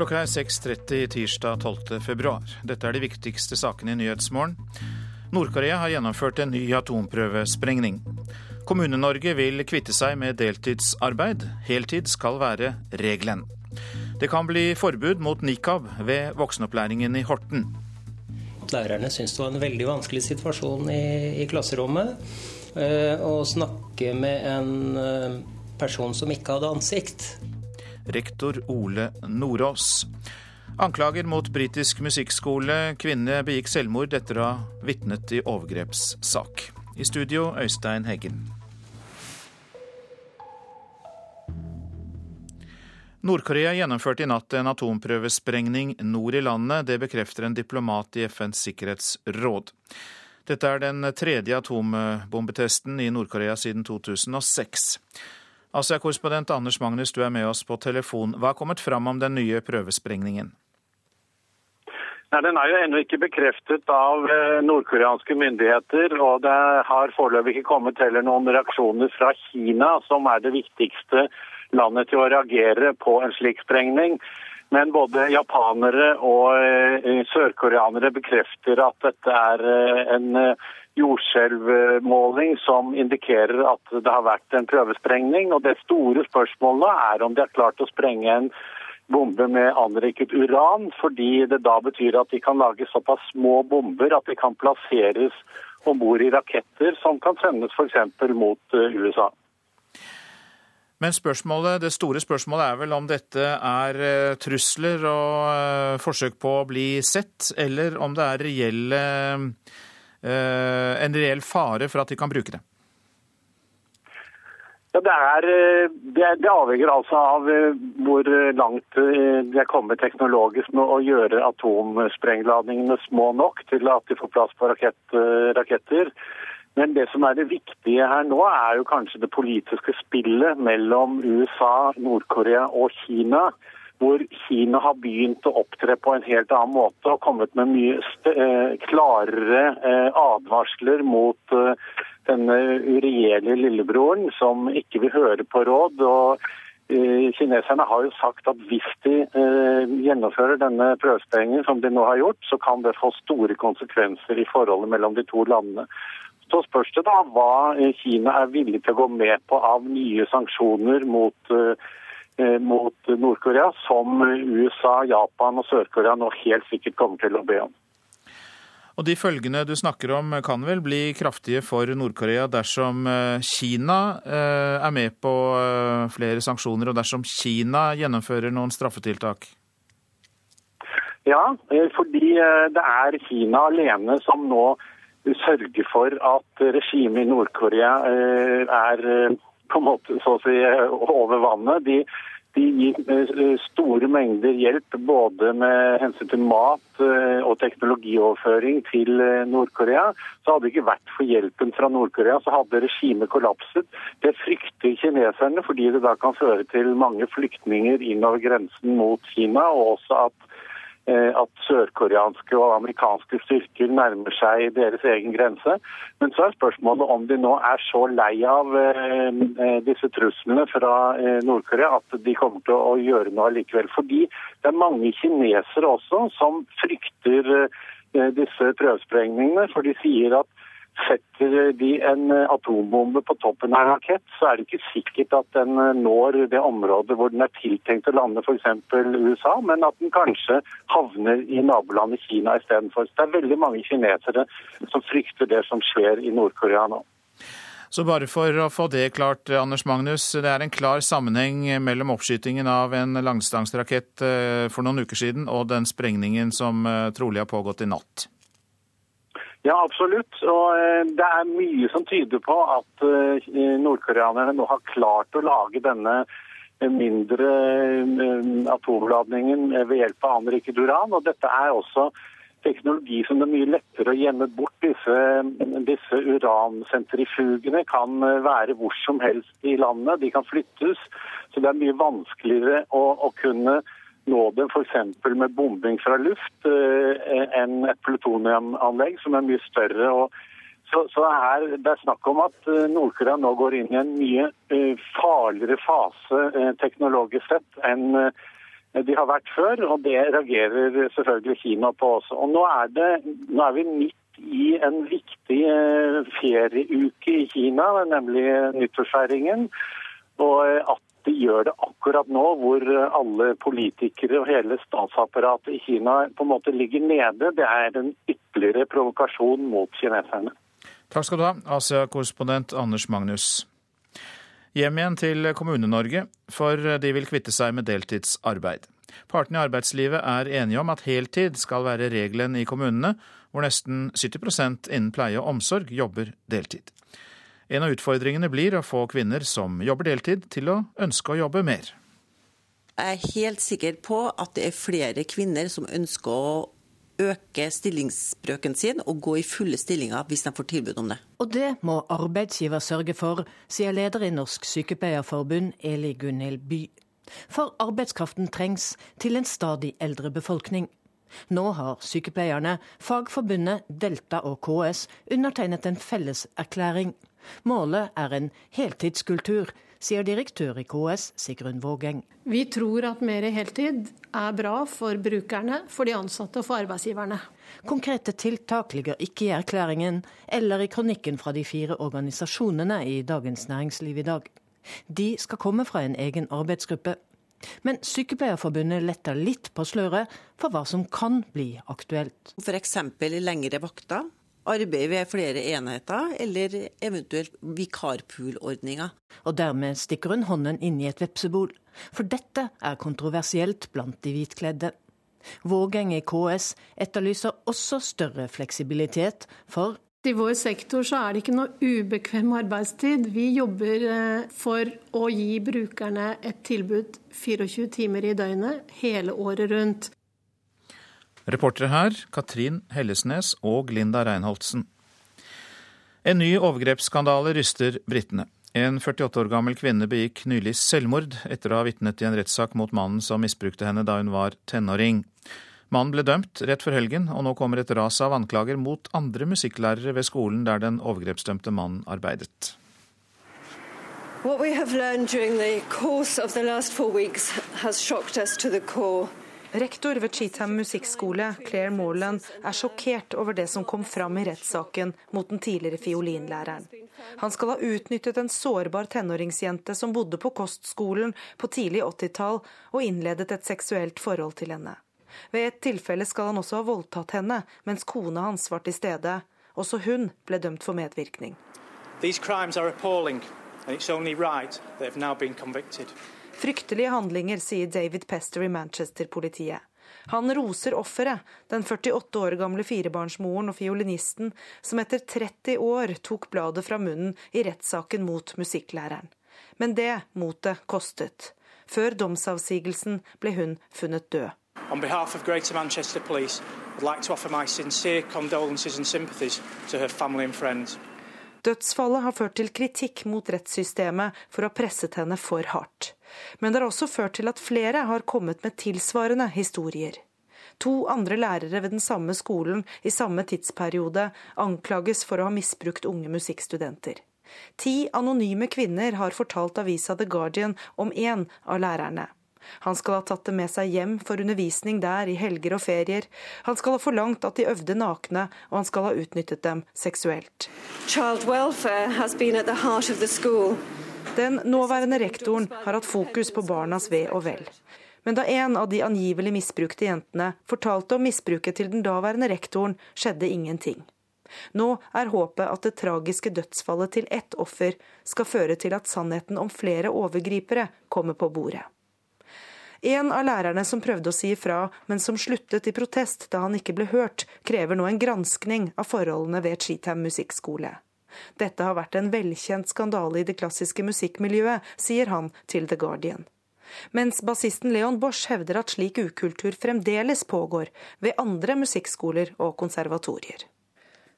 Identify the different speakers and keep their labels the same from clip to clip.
Speaker 1: Klokka er 6.30 tirsdag 12. februar. Dette er de viktigste sakene i Nyhetsmorgen. Nord-Korea har gjennomført en ny atomprøvesprengning. Kommune-Norge vil kvitte seg med deltidsarbeid. Heltid skal være regelen. Det kan bli forbud mot nikab ved voksenopplæringen i Horten.
Speaker 2: Lærerne syntes det var en veldig vanskelig situasjon i, i klasserommet. Eh, å snakke med en eh, person som ikke hadde ansikt
Speaker 1: rektor Ole Nordås. Anklager mot britisk musikkskole. Kvinne begikk selvmord etter å ha vitnet i overgrepssak. I studio Øystein Heggen. Nord-Korea gjennomførte i natt en atomprøvesprengning nord i landet. Det bekrefter en diplomat i FNs sikkerhetsråd. Dette er den tredje atombombetesten i Nord-Korea siden 2006. Asia-korrespondent Anders Magnus, du er med oss på telefon. Hva har kommet fram om den nye prøvesprengningen?
Speaker 3: Nei, Den er jo ennå ikke bekreftet av eh, nordkoreanske myndigheter. Og det har foreløpig ikke kommet heller noen reaksjoner fra Kina, som er det viktigste landet til å reagere på en slik sprengning. Men både japanere og eh, sørkoreanere bekrefter at dette er eh, en jordskjelvmåling som indikerer at det har vært en prøvesprengning. Og det store spørsmålet er om de har klart å sprenge en bombe med anriket uran, fordi det da betyr at de kan lage såpass små bomber at de kan plasseres om bord i raketter som kan sendes f.eks. mot eh, USA.
Speaker 1: Men spørsmålet, det store spørsmålet er vel om dette er eh, trusler og eh, forsøk på å bli sett, eller om det er reelle en reell fare for at de kan bruke det?
Speaker 3: Ja, det, er, eh, det, det, avhenger altså av eh, hvor langt de er kommet teknologisk med å gjøre atomsprengladningene små nok til at de får plass på rakett, raketter. Men det som er det viktige her nå, er jo kanskje det politiske spillet mellom USA, Nord-Korea og Kina hvor Kina har begynt å opptre på en helt annen måte og kommet med mye eh, klarere eh, advarsler mot eh, denne uregjerlige lillebroren som ikke vil høre på råd. og Kineserne har jo sagt at hvis de gjennomfører denne prøvesprengningen som de nå har gjort, så kan det få store konsekvenser i forholdet mellom de to landene. Så spørs det da hva Kina er villig til å gå med på av nye sanksjoner mot Eh, mot Nord-Korea, som USA, Japan og Sør-Korea nå helt sikkert kommer til å be om.
Speaker 1: Og De følgene du snakker om kan vel bli kraftige for Nord-Korea dersom eh, Kina eh, er med på flere sanksjoner, og dersom Kina gjennomfører noen straffetiltak?
Speaker 3: Ja, fordi det er Kina alene som nå sørger for at regimet i Nord-Korea er på en måte så å si over vannet. De de gir eh, store mengder hjelp både med hensyn til mat eh, og teknologioverføring til eh, Nord-Korea. Så hadde det ikke vært for hjelpen fra Nord-Korea, så hadde regimet kollapset. Det frykter kineserne fordi det da kan føre til mange flyktninger innover grensen mot Kina, og også at at sørkoreanske og amerikanske styrker nærmer seg deres egen grense. Men så er spørsmålet om de nå er så lei av eh, eh, disse truslene fra Nord-Korea at de kommer til å gjøre noe likevel. Fordi det er mange kinesere også som frykter disse prøvesprengningene. For de sier at Setter de en atombombe på toppen av en rakett, så er det ikke sikkert at den når det området hvor den er tiltenkt å lande, f.eks. USA, men at den kanskje havner i nabolandet Kina istedenfor. Det er veldig mange kinesere som frykter det som skjer i Nord-Korea nå.
Speaker 1: Så bare for å få det klart, Anders Magnus. Det er en klar sammenheng mellom oppskytingen av en langdistanserakett eh, for noen uker siden og den sprengningen som eh, trolig har pågått i natt?
Speaker 3: Ja, absolutt. Og eh, det er mye som tyder på at eh, nordkoreanerne nå har klart å lage denne mindre eh, atomladningen ved hjelp av anriket uran. Og dette er også teknologi som det er mye lettere å gjemme bort. Disse, disse uransentrifugene kan være hvor som helst i landet. De kan flyttes. Så det er mye vanskeligere å, å kunne nå dem f.eks. med bombing fra luft eh, enn et plutoniumanlegg som er mye større. så, så her, Det er snakk om at eh, Nord-Korea nå går inn i en mye uh, farligere fase teknologisk sett enn de har vært før, og det reagerer selvfølgelig Kina på også. Og nå er, det, nå er vi midt i en viktig ferieuke i Kina, nemlig nyttårsfeiringen. Og at de gjør det akkurat nå, hvor alle politikere og hele statsapparatet i Kina på en måte ligger nede, det er en ytterligere provokasjon mot kineserne.
Speaker 1: Takk skal du ha, Asia-korrespondent Anders Magnus. Hjem igjen til Kommune-Norge, for de vil kvitte seg med deltidsarbeid. Partene i arbeidslivet er enige om at heltid skal være regelen i kommunene, hvor nesten 70 innen pleie og omsorg jobber deltid. En av utfordringene blir å få kvinner som jobber deltid, til å ønske å jobbe mer.
Speaker 4: Jeg er helt sikker på at det er flere kvinner som ønsker å øke stillingsbrøken sin og gå i fulle stillinger hvis de får tilbud om det.
Speaker 5: Og det må arbeidsgiver sørge for, sier leder i Norsk Sykepleierforbund, Eli Gunhild By. For arbeidskraften trengs til en stadig eldre befolkning. Nå har sykepleierne, Fagforbundet, Delta og KS undertegnet en felles erklæring Målet er en heltidskultur, sier direktør i KS Sigrun Vågeng.
Speaker 6: Vi tror at mer heltid er bra for brukerne, for de ansatte og for arbeidsgiverne.
Speaker 5: Konkrete tiltak ligger ikke i erklæringen eller i kronikken fra de fire organisasjonene i Dagens Næringsliv i dag. De skal komme fra en egen arbeidsgruppe. Men Sykepleierforbundet letter litt på sløret for hva som kan bli aktuelt.
Speaker 4: F.eks. lengre vakter arbeid ved flere enheter, eller eventuelt vikarpoolordninger.
Speaker 5: Og dermed stikker hun hånden inn i et vepsebol. For dette er kontroversielt blant de hvitkledde. Vågeng i KS etterlyser også større fleksibilitet, for
Speaker 6: i vår sektor så er det ikke noe ubekvem arbeidstid. Vi jobber eh, for å gi brukerne et tilbud 24 timer i døgnet hele året rundt.
Speaker 1: Reportere her Katrin Hellesnes og Linda Reinholdsen. En ny overgrepsskandale ryster britene. En 48 år gammel kvinne begikk nylig selvmord etter å ha vitnet i en rettssak mot mannen som misbrukte henne da hun var tenåring. Mannen ble dømt rett før helgen, og nå kommer et ras av anklager mot andre musikklærere ved skolen der den overgrepsdømte mannen arbeidet.
Speaker 7: What we have learned during the course of the last four weeks has shocked us to the core.
Speaker 8: Rektor ved Cheatham musikkskole, Claire Morland, er sjokkert over det som kom fram i rettssaken mot den tidligere fiolinlæreren. Han skal ha utnyttet en sårbar tenåringsjente som bodde på kostskolen på tidlig 80-tall, og innledet et seksuelt forhold til henne. Ved et tilfelle skal han også ha voldtatt henne, mens kona hans var til stede. Også hun ble dømt for medvirkning. These crimes are appalling, and it's only right they have now been convicted. Fryktelige handlinger, sier David Pester i Manchester-politiet. Han roser offeret, den 48 år gamle firebarnsmoren og fiolinisten, som etter 30 år tok bladet fra munnen i rettssaken mot musikklæreren. Men det motet kostet. Før domsavsigelsen ble hun funnet død. On behalf of Greater Manchester Police, I'd like to offer my sincere condolences and sympathies to her family and friends. Dødsfallet har ført til kritikk mot rettssystemet for å ha presset henne for hardt. Men det har også ført til at flere har kommet med tilsvarende historier. To andre lærere ved den samme skolen i samme tidsperiode anklages for å ha misbrukt unge musikkstudenter. Ti anonyme kvinner har fortalt avisa The Guardian om én av lærerne. Han skal ha tatt det med seg hjem for undervisning der i helger og ferier. Han skal ha forlangt at de øvde nakne, og han skal ha utnyttet dem seksuelt. Den nåværende rektoren har hatt fokus på barnas ve og vel. Men da en av de angivelig misbrukte jentene fortalte om misbruket til den daværende rektoren, skjedde ingenting. Nå er håpet at det tragiske dødsfallet til ett offer skal føre til at sannheten om flere overgripere kommer på bordet. En av lærerne som prøvde å si ifra, men som sluttet i protest da han ikke ble hørt, krever nå en granskning av forholdene ved Cheatham musikkskole. Dette har vært en velkjent skandale i det klassiske musikkmiljøet, sier han til The Guardian. Mens bassisten Leon Bosch hevder at slik ukultur fremdeles pågår ved andre musikkskoler og konservatorier.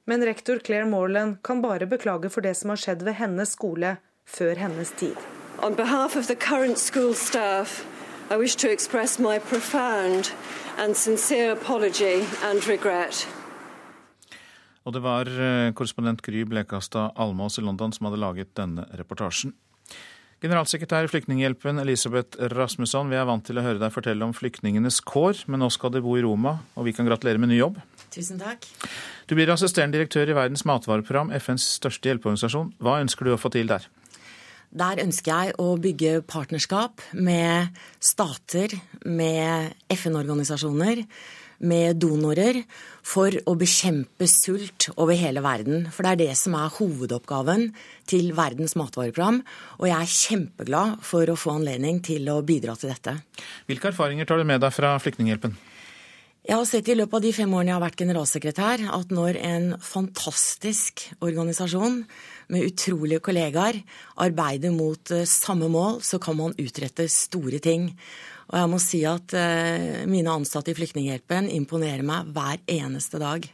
Speaker 8: Men rektor Claire Morland kan bare beklage for det som har skjedd ved hennes skole før hennes tid. On behalf of the current school staff,
Speaker 1: i wish to express my profound and sincere apology and regret. Og det var eh, korrespondent Gry Blekastad Almås i London som hadde laget denne reportasjen. Generalsekretær i Flyktninghjelpen Elisabeth Rasmusson, vi er vant til å høre deg fortelle om flyktningenes kår, men nå skal du bo i Roma, og vi kan gratulere med ny jobb.
Speaker 9: Tusen takk.
Speaker 1: Du blir assisterende direktør i Verdens matvareprogram, FNs største hjelpeorganisasjon. Hva ønsker du å få til der?
Speaker 9: Der ønsker jeg å bygge partnerskap med stater, med FN-organisasjoner, med donorer for å bekjempe sult over hele verden. For det er det som er hovedoppgaven til Verdens matvareprogram. Og jeg er kjempeglad for å få anledning til å bidra til dette.
Speaker 1: Hvilke erfaringer tar du med deg fra Flyktninghjelpen?
Speaker 9: Jeg har sett i løpet av de fem årene jeg har vært generalsekretær, at når en fantastisk organisasjon med utrolige kollegaer arbeider mot eh, samme mål, så kan man utrette store ting. Og jeg må si at eh, mine ansatte i Flyktninghjelpen imponerer meg hver eneste dag.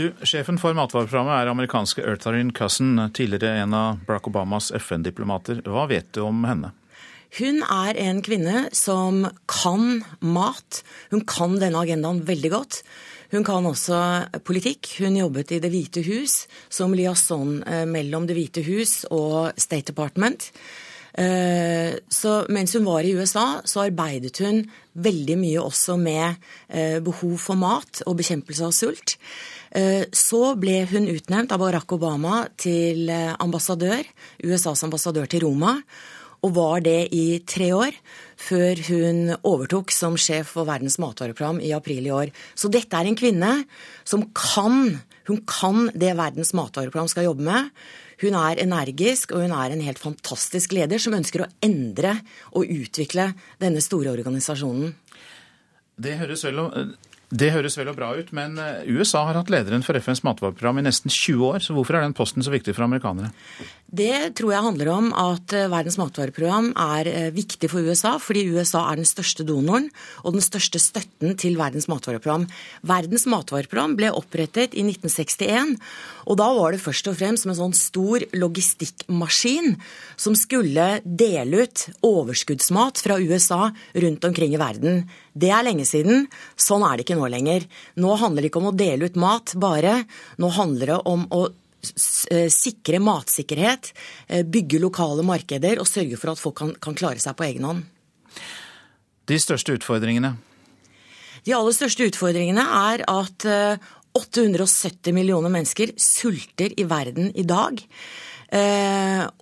Speaker 1: Du, Sjefen for matvareprogrammet er amerikanske Eartharin Cousin, tidligere en av Barack Obamas FN-diplomater. Hva vet du om henne?
Speaker 9: Hun er en kvinne som kan mat. Hun kan denne agendaen veldig godt. Hun kan også politikk. Hun jobbet i Det hvite hus som liaison eh, mellom Det hvite hus og State Department. Eh, så mens hun var i USA, så arbeidet hun veldig mye også med eh, behov for mat og bekjempelse av sult. Så ble hun utnevnt av Barack Obama til ambassadør, USAs ambassadør til Roma, og var det i tre år før hun overtok som sjef for Verdens matvareprogram i april i år. Så dette er en kvinne som kan, hun kan det Verdens matvareprogram skal jobbe med. Hun er energisk, og hun er en helt fantastisk leder som ønsker å endre og utvikle denne store organisasjonen.
Speaker 1: Det høres vel det høres vel og bra ut, men eh, USA har hatt lederen for FNs matvareprogram i nesten 20 år, så hvorfor er den posten så viktig for amerikanere?
Speaker 9: Det tror jeg handler om at eh, Verdens matvareprogram er eh, viktig for USA, fordi USA er den største donoren og den største støtten til Verdens matvareprogram. Verdens matvareprogram ble opprettet i 1961, og da var det først og fremst som en sånn stor logistikkmaskin som skulle dele ut overskuddsmat fra USA rundt omkring i verden. Det er lenge siden. Sånn er det ikke nå lenger. Nå handler det ikke om å dele ut mat bare. Nå handler det om å sikre matsikkerhet, eh, bygge lokale markeder og sørge for at folk kan, kan klare seg på egen hånd.
Speaker 1: De største utfordringene?
Speaker 9: De aller største utfordringene er at 870 eh, millioner mennesker sulter i verden i dag.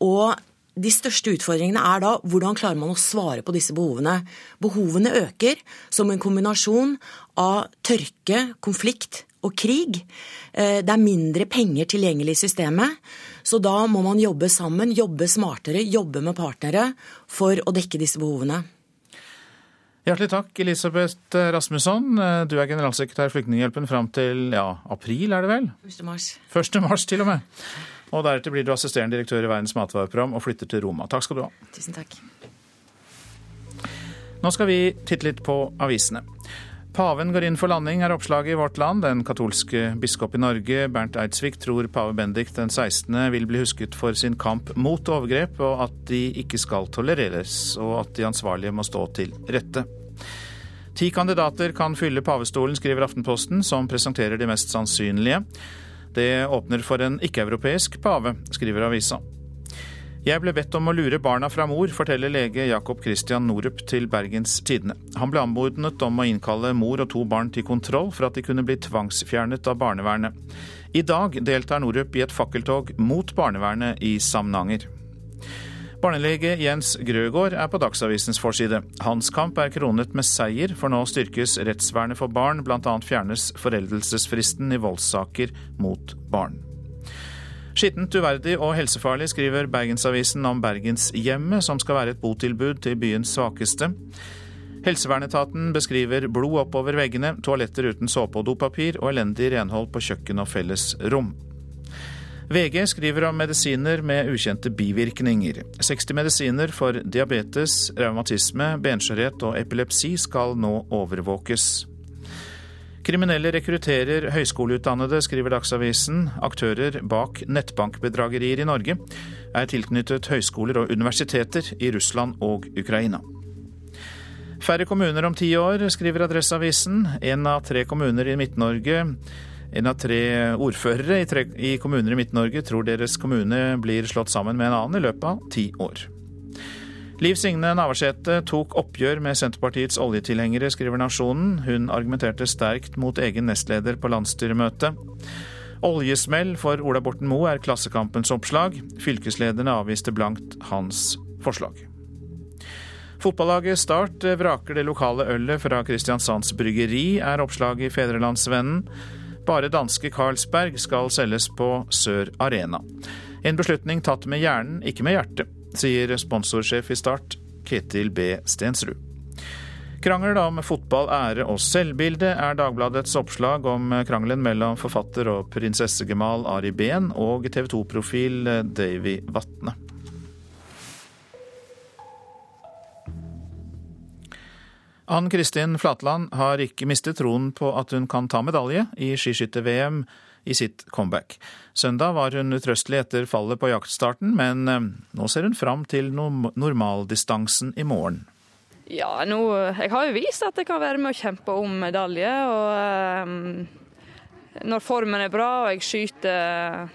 Speaker 9: Og de største utfordringene er da hvordan klarer man å svare på disse behovene. Behovene øker som en kombinasjon av tørke, konflikt og krig. Eh, det er mindre penger tilgjengelig i systemet, så da må man jobbe sammen, jobbe smartere, jobbe med partnere for å dekke disse behovene.
Speaker 1: Hjertelig takk, Elisabeth Rasmusson. Eh, du er generalsekretær i Flyktninghjelpen fram til ja, april, er det vel?
Speaker 9: 1. mars.
Speaker 1: 1. mars til og med. Og deretter blir du assisterende direktør i Verdens matvareprogram og flytter til Roma. Takk skal du ha.
Speaker 9: Tusen takk.
Speaker 1: Nå skal vi titte litt på avisene. Paven går inn for landing, er oppslaget i Vårt Land. Den katolske biskop i Norge, Bernt Eidsvik, tror pave Bendik den 16. vil bli husket for sin kamp mot overgrep, og at de ikke skal tolereres, og at de ansvarlige må stå til rette. Ti kandidater kan fylle pavestolen, skriver Aftenposten, som presenterer de mest sannsynlige. Det åpner for en ikke-europeisk pave, skriver avisa. Jeg ble bedt om å lure barna fra mor, forteller lege Jakob Christian Norup til Bergens Tidende. Han ble anmodet om å innkalle mor og to barn til kontroll for at de kunne bli tvangsfjernet av barnevernet. I dag deltar Norup i et fakkeltog mot barnevernet i Samnanger. Barnelege Jens Grøgaard er på Dagsavisens forside. Hans kamp er kronet med seier, for nå styrkes rettsvernet for barn, bl.a. fjernes foreldelsesfristen i voldssaker mot barn. Skittent, uverdig og helsefarlig, skriver Bergensavisen om Bergenshjemmet, som skal være et botilbud til byens svakeste. Helsevernetaten beskriver blod oppover veggene, toaletter uten såpe og dopapir og elendig renhold på kjøkken og felles rom. VG skriver om medisiner med ukjente bivirkninger. 60 medisiner for diabetes, revmatisme, benskjørhet og epilepsi skal nå overvåkes. Kriminelle rekrutterer høyskoleutdannede, skriver Dagsavisen. Aktører bak nettbankbedragerier i Norge er tilknyttet høyskoler og universiteter i Russland og Ukraina. Færre kommuner om ti år, skriver Adresseavisen. Én av tre kommuner i Midt-Norge en av tre ordførere i, tre, i kommuner i Midt-Norge tror deres kommune blir slått sammen med en annen i løpet av ti år. Liv Signe Navarsete tok oppgjør med Senterpartiets oljetilhengere, skriver Nasjonen. Hun argumenterte sterkt mot egen nestleder på landsstyremøtet. Oljesmell for Ola Borten Moe er Klassekampens oppslag. Fylkeslederne avviste blankt hans forslag. Fotballaget Start vraker det lokale ølet fra Kristiansands Bryggeri, er oppslaget i Fedrelandsvennen. Bare danske Carlsberg skal selges på Sør Arena. En beslutning tatt med hjernen, ikke med hjertet, sier sponsorsjef i Start, Ketil B. Stensrud. Krangel om fotball, ære og selvbilde er Dagbladets oppslag om krangelen mellom forfatter og prinsessegemal Ari Behn og TV 2-profil Davy Vatne. Ann Kristin Flatland har ikke mistet troen på at hun kan ta medalje i skiskytter-VM i sitt comeback. Søndag var hun utrøstelig etter fallet på jaktstarten, men eh, nå ser hun fram til normaldistansen i morgen.
Speaker 10: Ja, nå, jeg har jo vist at jeg kan være med å kjempe om medalje. og um, Når formen er bra og jeg skyter,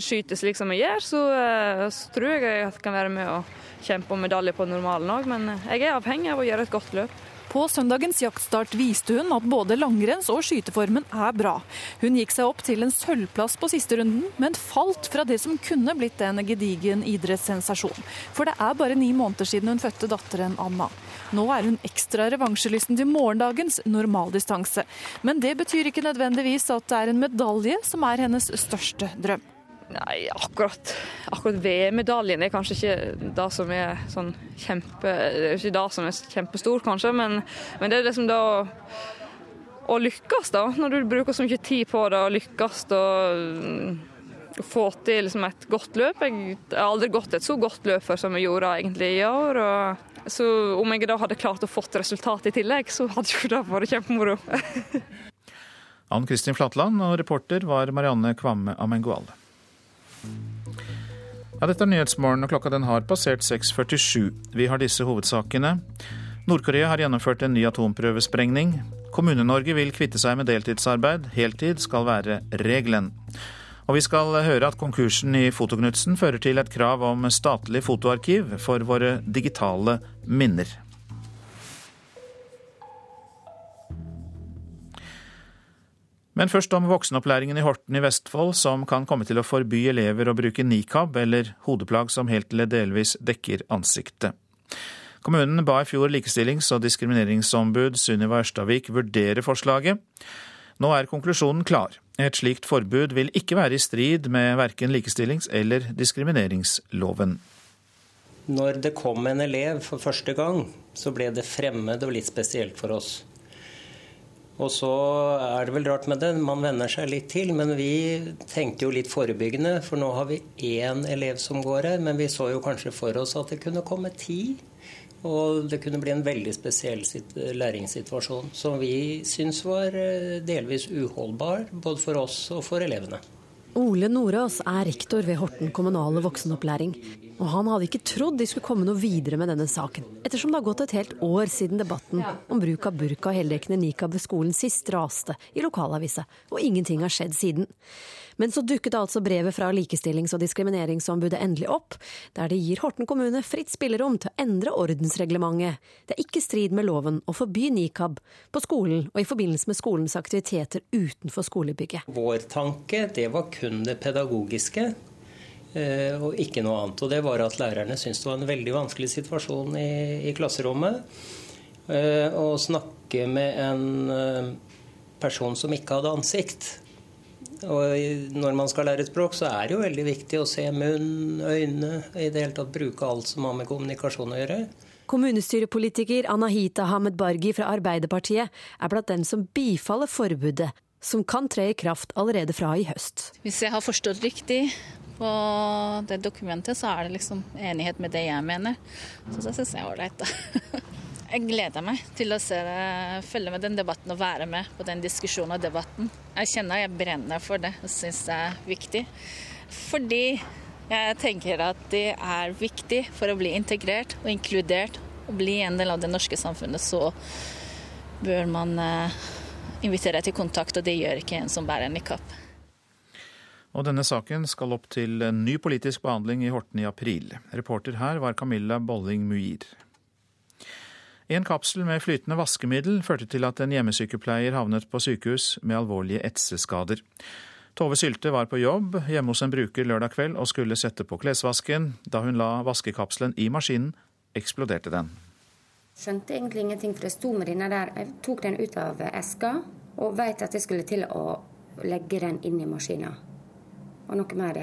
Speaker 10: skyter slik som jeg gjør, så, uh, så tror jeg at jeg kan være med å kjempe om medalje på normalen òg. Men jeg er avhengig av å gjøre et godt løp.
Speaker 11: På søndagens jaktstart viste hun at både langrenns- og skyteformen er bra. Hun gikk seg opp til en sølvplass på siste runden, men falt fra det som kunne blitt en gedigen idrettssensasjon. For det er bare ni måneder siden hun fødte datteren Anna. Nå er hun ekstra revansjelysten til morgendagens normaldistanse. Men det betyr ikke nødvendigvis at det er en medalje som er hennes største drøm.
Speaker 10: Nei, akkurat, akkurat VM-medaljen er kanskje ikke det som er sånn kjempe Det er ikke det som er kjempestor, kanskje, men, men det er liksom det å, lykkes, da. Når du bruker så mye tid på det, å lykkes og få til liksom et godt løp. Jeg har aldri gått et så godt løp før som jeg gjorde egentlig i år. Og, så om jeg da hadde klart å fått resultat i tillegg, så hadde jo det vært kjempemoro.
Speaker 1: Ann Kristin Flatland og reporter var Marianne Kvamme Amenguale. Ja, dette er Nyhetsmorgen, og klokka den har passert 6.47. Vi har disse hovedsakene. Nord-Korea har gjennomført en ny atomprøvesprengning. Kommune-Norge vil kvitte seg med deltidsarbeid. Heltid skal være regelen. Og vi skal høre at konkursen i Fotoknutsen fører til et krav om statlig fotoarkiv for våre digitale minner. Men først om voksenopplæringen i Horten i Vestfold, som kan komme til å forby elever å bruke nikab eller hodeplagg som helt eller delvis dekker ansiktet. Kommunen ba i fjor likestillings- og diskrimineringsombud Sunniva Ørstavik vurdere forslaget. Nå er konklusjonen klar. Et slikt forbud vil ikke være i strid med verken likestillings- eller diskrimineringsloven.
Speaker 2: Når det kom en elev for første gang, så ble det fremmed og litt spesielt for oss. Og så er det vel rart med det, man venner seg litt til. Men vi tenkte jo litt forebyggende, for nå har vi én elev som går her. Men vi så jo kanskje for oss at det kunne komme ti. Og det kunne bli en veldig spesiell læringssituasjon som vi syns var eh, delvis uholdbar, både for oss og for elevene.
Speaker 4: Ole Nordås er rektor ved Horten kommunale voksenopplæring. Og han hadde ikke trodd de skulle komme noe videre med denne saken, ettersom det har gått et helt år siden debatten om bruk av burka og heldekkende nikab ved skolen sist raste i lokalavisa, og ingenting har skjedd siden. Men så dukket altså brevet fra Likestillings- og diskrimineringsombudet endelig opp, der det gir Horten kommune fritt spillerom til å endre ordensreglementet. Det er ikke strid med loven å forby nikab på skolen og i forbindelse med skolens aktiviteter utenfor skolebygget.
Speaker 2: Vår tanke det var kun det pedagogiske. Eh, og ikke noe annet. Og det var at lærerne syntes det var en veldig vanskelig situasjon i, i klasserommet. Eh, å snakke med en eh, person som ikke hadde ansikt. Og når man skal lære et språk, så er det jo veldig viktig å se munn, øyne, i det hele tatt bruke alt som har med kommunikasjon å gjøre.
Speaker 4: Kommunestyrepolitiker Anahita Hamed Bargi fra Arbeiderpartiet er blant dem som bifaller forbudet, som kan tre i kraft allerede fra i høst.
Speaker 12: Hvis jeg har forstått riktig på det dokumentet, så er det liksom enighet med det jeg mener. Så det syns jeg er ålreit, da. Jeg gleder meg til å se følge med den debatten og være med på den diskusjonen og debatten. Jeg kjenner jeg brenner for det og syns det er viktig. Fordi jeg tenker at det er viktig for å bli integrert og inkludert og bli en del av det norske samfunnet, så bør man invitere til kontakt, og det gjør ikke en som bærer nikab.
Speaker 1: Og denne saken skal opp til en ny politisk behandling i Horten i april. Reporter her var Camilla Bolling Muir. En kapsel med flytende vaskemiddel førte til at en hjemmesykepleier havnet på sykehus med alvorlige etseskader. Tove Sylte var på jobb hjemme hos en bruker lørdag kveld og skulle sette på klesvasken. Da hun la vaskekapselen i maskinen, eksploderte den.
Speaker 13: Skjønte egentlig ingenting, for det sto med denne der. Jeg tok den ut av eska og veit at jeg skulle til å legge den inn i maskina. Og noe mer,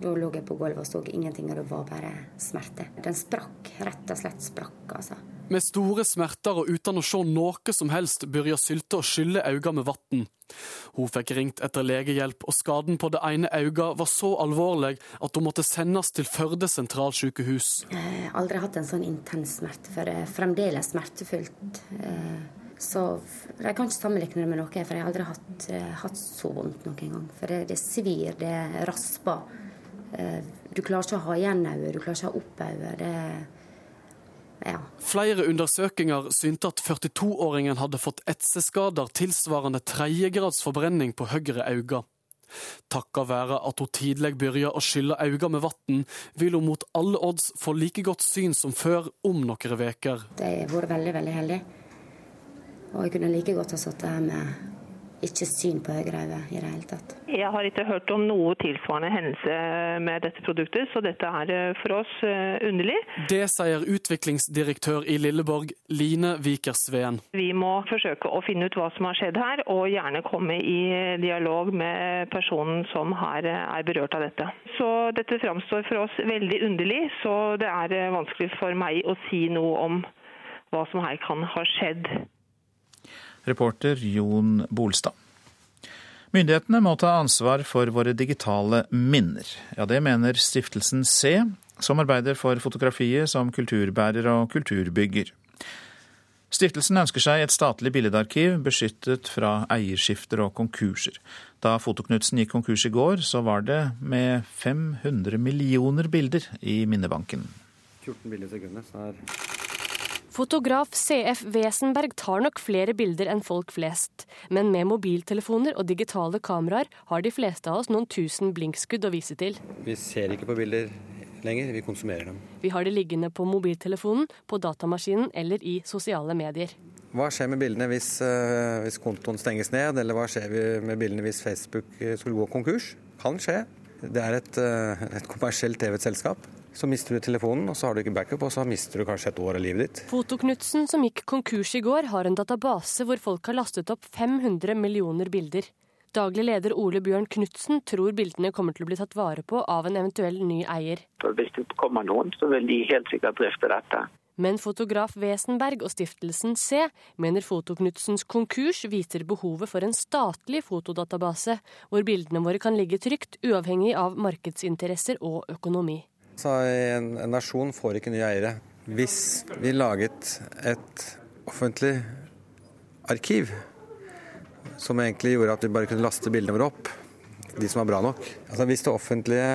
Speaker 13: Da lå jeg på gulvet og så ingenting, og det var bare smerte. Den sprakk. Rett og slett sprakk, altså.
Speaker 14: Med store smerter og uten å se noe som helst begynte Sylte å skylle øynene med vann. Hun fikk ringt etter legehjelp, og skaden på det ene øyet var så alvorlig at hun måtte sendes til Førde sentralsykehus.
Speaker 13: Jeg har aldri hatt en sånn intens smerte før. Det er fremdeles smertefullt. Så jeg kan ikke sammenligne det med noe, for jeg har aldri hatt, eh, hatt så vondt noen gang. For det, det svir, det rasper. Eh, du klarer ikke å ha igjen øyet, du klarer ikke å ha opp øyet. Ja.
Speaker 14: Flere undersøkelser synte at 42-åringen hadde fått etseskader tilsvarende tredjegrads forbrenning på høyre øye. Takket være at hun tidlig begynte å skylle øynene med vann, vil hun mot alle odds få like godt syn som før om noen uker.
Speaker 13: Jeg har vært veldig, veldig heldig. Og jeg kunne like godt ha sittet her med ikke syn på høyre øye i det hele tatt.
Speaker 15: Jeg har ikke hørt om noe tilsvarende hendelse med dette produktet, så dette er eh, for oss eh, underlig.
Speaker 14: Det sier utviklingsdirektør i Lilleborg, Line Vikersveen.
Speaker 15: Vi må forsøke å finne ut hva som har skjedd her, og gjerne komme i dialog med personen som her er berørt av dette. Så dette framstår for oss veldig underlig, så det er eh, vanskelig for meg å si noe om hva som her kan ha skjedd.
Speaker 1: Reporter Jon Bolstad. Myndighetene må ta ansvar for våre digitale minner. Ja, det mener stiftelsen C, som arbeider for fotografiet som kulturbærer og kulturbygger. Stiftelsen ønsker seg et statlig billedarkiv beskyttet fra eierskifter og konkurser. Da Fotoknutsen gikk konkurs i går, så var det med 500 millioner bilder i minnebanken.
Speaker 16: 14 bilder i sekundet, så er
Speaker 17: Fotograf CF Wesenberg tar nok flere bilder enn folk flest. Men med mobiltelefoner og digitale kameraer har de fleste av oss noen tusen blinkskudd å vise til.
Speaker 16: Vi ser ikke på bilder lenger, vi konsumerer dem.
Speaker 17: Vi har det liggende på mobiltelefonen, på datamaskinen eller i sosiale medier.
Speaker 16: Hva skjer med bildene hvis, uh, hvis kontoen stenges ned, eller hva skjer med bildene hvis Facebook eh, skulle gå konkurs? Kan skje. Det er et, uh, et kommersielt drevet selskap. Så mister du telefonen, og så har du ikke backup, og så mister du kanskje et år av livet ditt.
Speaker 17: Fotoknutsen, som gikk konkurs i går, har en database hvor folk har lastet opp 500 millioner bilder. Daglig leder Ole Bjørn Knutsen tror bildene kommer til å bli tatt vare på av en eventuell ny eier.
Speaker 18: Hvis det kommer noen, så vil de helt sikkert drifte dette.
Speaker 17: Men fotograf Wesenberg og stiftelsen C mener Fotoknutsens konkurs viser behovet for en statlig fotodatabase, hvor bildene våre kan ligge trygt, uavhengig av markedsinteresser og økonomi.
Speaker 16: Så en, en nasjon får ikke nye eiere. Hvis vi laget et offentlig arkiv som egentlig gjorde at vi bare kunne laste bildene våre opp, de som var bra nok. Altså Hvis det offentlige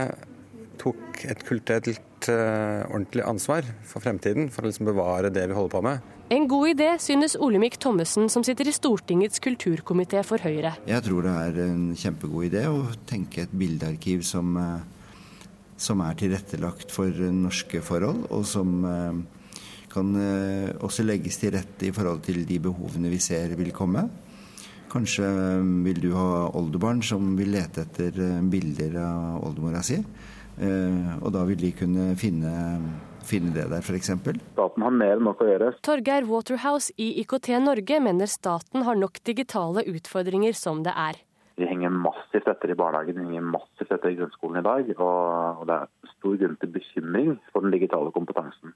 Speaker 16: tok et kulturelt uh, ordentlig ansvar for fremtiden, for å liksom bevare det vi holder på med.
Speaker 17: En god idé, synes Olemic Thommessen, som sitter i Stortingets kulturkomité for Høyre.
Speaker 19: Jeg tror det er en kjempegod idé å tenke et bildearkiv som uh, som er tilrettelagt for norske forhold, og som eh, kan eh, også legges til rette i forhold til de behovene vi ser vil komme. Kanskje eh, vil du ha oldebarn som vil lete etter bilder av oldemora si. Og da vil de kunne finne, finne det der, f.eks.
Speaker 20: Staten har mer enn nok å gjøre.
Speaker 17: Torgeir Waterhouse i IKT Norge mener staten har nok digitale utfordringer som det er.
Speaker 20: Massivt etter i barnehagen, vi henger massivt etter i grunnskolen i dag. Og, det er stor grunn til bekymring for den digitale kompetansen.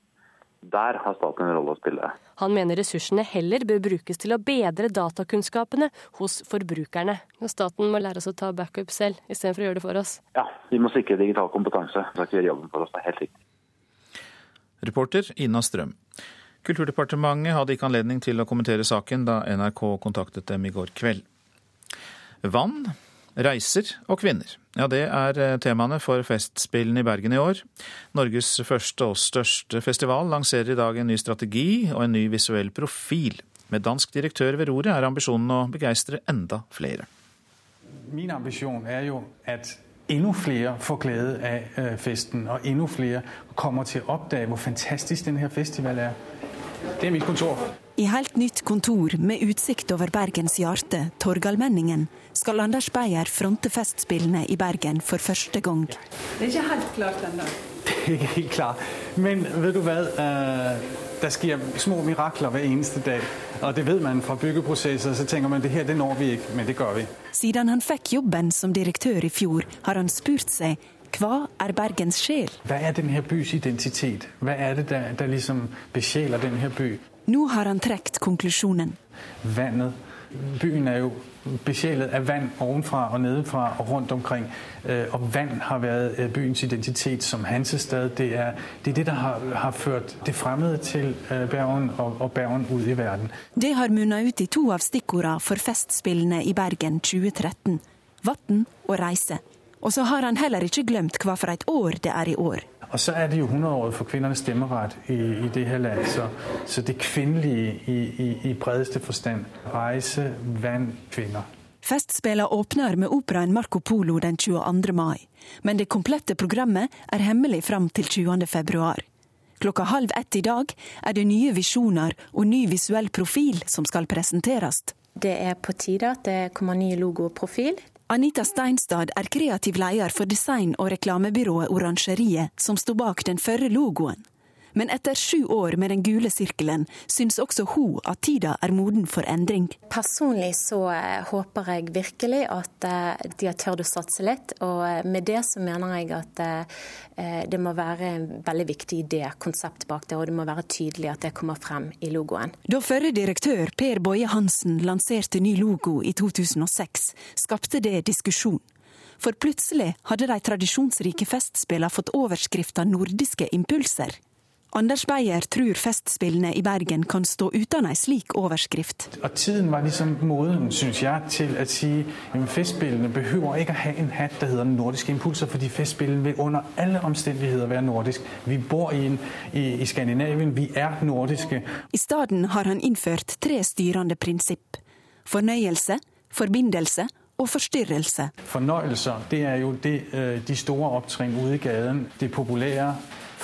Speaker 20: Der har staten en rolle å spille.
Speaker 17: Han mener ressursene heller bør brukes til å bedre datakunnskapene hos forbrukerne. Og staten må lære oss å ta backup selv, istedenfor å gjøre det for oss.
Speaker 20: Ja, vi må sikre digital kompetanse. Vi skal ikke gjøre jobben for oss, det er helt riktig.
Speaker 1: Reporter Ina Strøm. Kulturdepartementet hadde ikke anledning til å kommentere saken da NRK kontaktet dem i går kveld. Vann, reiser og kvinner. Ja, det er eh, temaene for Festspillene i Bergen i år. Norges første og største festival lanserer i dag en ny strategi og en ny visuell profil. Med dansk direktør ved roret er ambisjonen å begeistre enda flere.
Speaker 21: Min ambisjon er jo at
Speaker 22: enda flere får glede av øh, festen, og enda flere kommer til å oppdage hvor fantastisk denne festivalen er. Det er mitt kontor.
Speaker 21: I helt nytt kontor med utsikt over Bergens hjerte, Torgallmenningen, skal Anders Beyer fronte Festspillene i Bergen for første gang.
Speaker 23: Det er ikke helt klart ennå.
Speaker 22: Det er ikke helt klart. Men vet du hva? Det skjer små mirakler hver eneste dag. Og det vet man fra byggeprosesser. Så tenker man det her det når vi ikke, men det gjør vi.
Speaker 21: Siden han fikk jobben som direktør i fjor, har han spurt seg hva er Bergens sjel?
Speaker 22: Hva er denne bys identitet? Hva er det der, liksom besjeler denne by?
Speaker 21: Nå har han trukket konklusjonen.
Speaker 22: Vannet. Byen er jo besjelet av vann ovenfra og nedenfra og rundt omkring. Øh, og vann har vært øh, byens identitet som hansestad. Det er det, er det der har, har, ført det fremmede til øh, Bergen og, og Bergen ut i verden.
Speaker 21: Det har munnet ut i to av stikkordene for Festspillene i Bergen 2013. Vann og reise. Og så har han heller ikke glemt hva for et år det er i år.
Speaker 22: Og så er det jo 100-året for kvinnernes stemmerett i, i, det her land. Så, så det kvinnelige i, i, i, bredeste forstand. Reise, vann, kvinner.
Speaker 21: Festspillene åpner med operaen Marco Polo den 22. mai. Men det komplette programmet er hemmelig fram til 20. februar. Klokka halv ett i dag er det nye visjoner og ny visuell profil som skal presenteres.
Speaker 24: Det er på tide at det kommer ny logo og profil.
Speaker 21: Anita Steinstad er kreativ leder for design- og reklamebyrået Orangeriet, som sto bak den førre logoen. Men etter sju år med den gule sirkelen syns også hun at tida er moden for endring.
Speaker 24: Personlig så eh, håper jeg virkelig at eh, de har tørt å satse litt. Og eh, med det så mener jeg at det må være en veldig viktig idé, konsept bak det, og det må være tydelig at det kommer frem i logoen.
Speaker 21: Da førre direktør Per Boje Hansen lanserte ny logo i 2006, skapte det diskusjon. For plutselig hadde de tradisjonsrike festspillene fått overskrifta 'Nordiske impulser'. Anders Beyer tror Festspillene i Bergen kan stå uten ei slik overskrift.
Speaker 22: Og Tiden var liksom moden synes jeg, til å si at Festspillene behøver ikke å ha en hatt som heter nordiske impulser, fordi Festspillene vil under alle omstendigheter være nordisk. Vi bor i, en, i, i Skandinavien, vi er nordiske.
Speaker 21: I stedet har han innført tre styrende prinsipp. Fornøyelse, forbindelse og forstyrrelse.
Speaker 22: Fornøyelser det er jo det, øh, de store opptrinn ute i gaten, det populære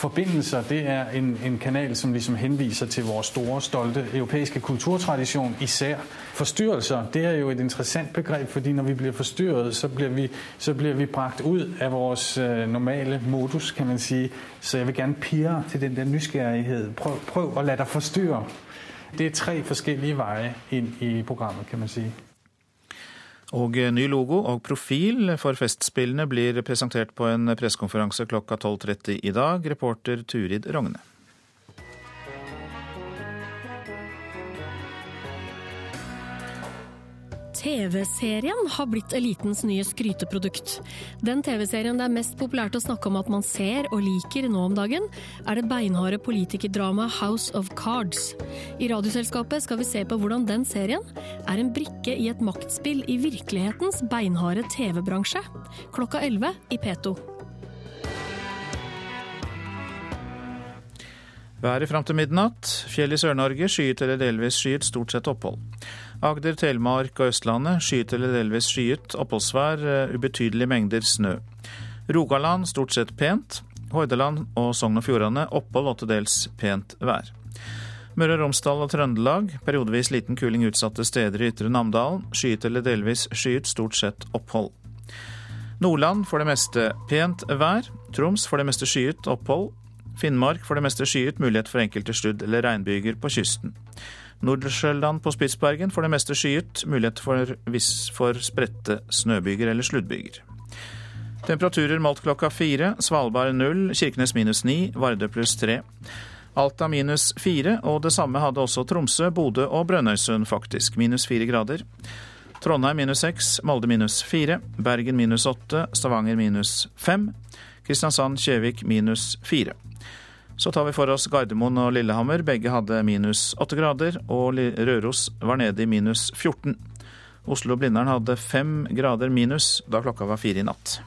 Speaker 22: Forbindelser det er en, en, kanal som liksom henviser til vår store, stolte europeiske kulturtradisjon især. Forstyrrelser det er jo et interessant begrep, fordi når vi blir forstyrret, så blir vi, så blir vi brakt ut av vår uh, normale modus, kan man si. Så jeg vil gjerne pirre til den der nysgerrighet. Prøv, prøv å la deg forstyrre. Det er tre forskjellige veier inn i programmet, kan man si.
Speaker 1: Og ny logo og profil for Festspillene blir presentert på en pressekonferanse klokka 12.30 i dag. Reporter Turid Rogne.
Speaker 17: TV-serien har blitt elitens nye skryteprodukt. Den TV-serien det er mest populært å snakke om at man ser og liker nå om dagen, er det beinharde politikerdramaet House of Cards. I Radioselskapet skal vi se på hvordan den serien er en brikke i et maktspill i virkelighetens beinharde TV-bransje. Klokka 11 i P2.
Speaker 1: Været fram til midnatt. Fjell i Sør-Norge skyet eller delvis skyet, stort sett opphold. Agder, Telemark og Østlandet skyet eller delvis skyet, oppholdsvær, eh, ubetydelige mengder snø. Rogaland stort sett pent. Hordaland og Sogn og Fjordane opphold og til dels pent vær. Møre og Romsdal og Trøndelag periodevis liten kuling utsatte steder i Ytre Namdalen. Skyet eller delvis skyet, stort sett opphold. Nordland for det meste pent vær. Troms for det meste skyet, opphold. Finnmark for det meste skyet, mulighet for enkelte sludd- eller regnbyger på kysten. Nordsjøland på Spitsbergen for det meste skyet, mulighet for, for spredte snøbyger eller sluddbyger. Temperaturer målt klokka fire. Svalbard null, Kirkenes minus ni, Vardø pluss tre. Alta minus fire, og det samme hadde også Tromsø, Bodø og Brønnøysund faktisk, minus fire grader. Trondheim minus seks, Molde minus fire, Bergen minus åtte, Stavanger minus fem, Kristiansand, Kjevik minus fire. Så tar vi for oss Gardermoen og Lillehammer. Begge hadde minus 8 grader, og Røros var nede i minus 14. Oslo og Blindern hadde 5 grader minus da klokka var fire i natt.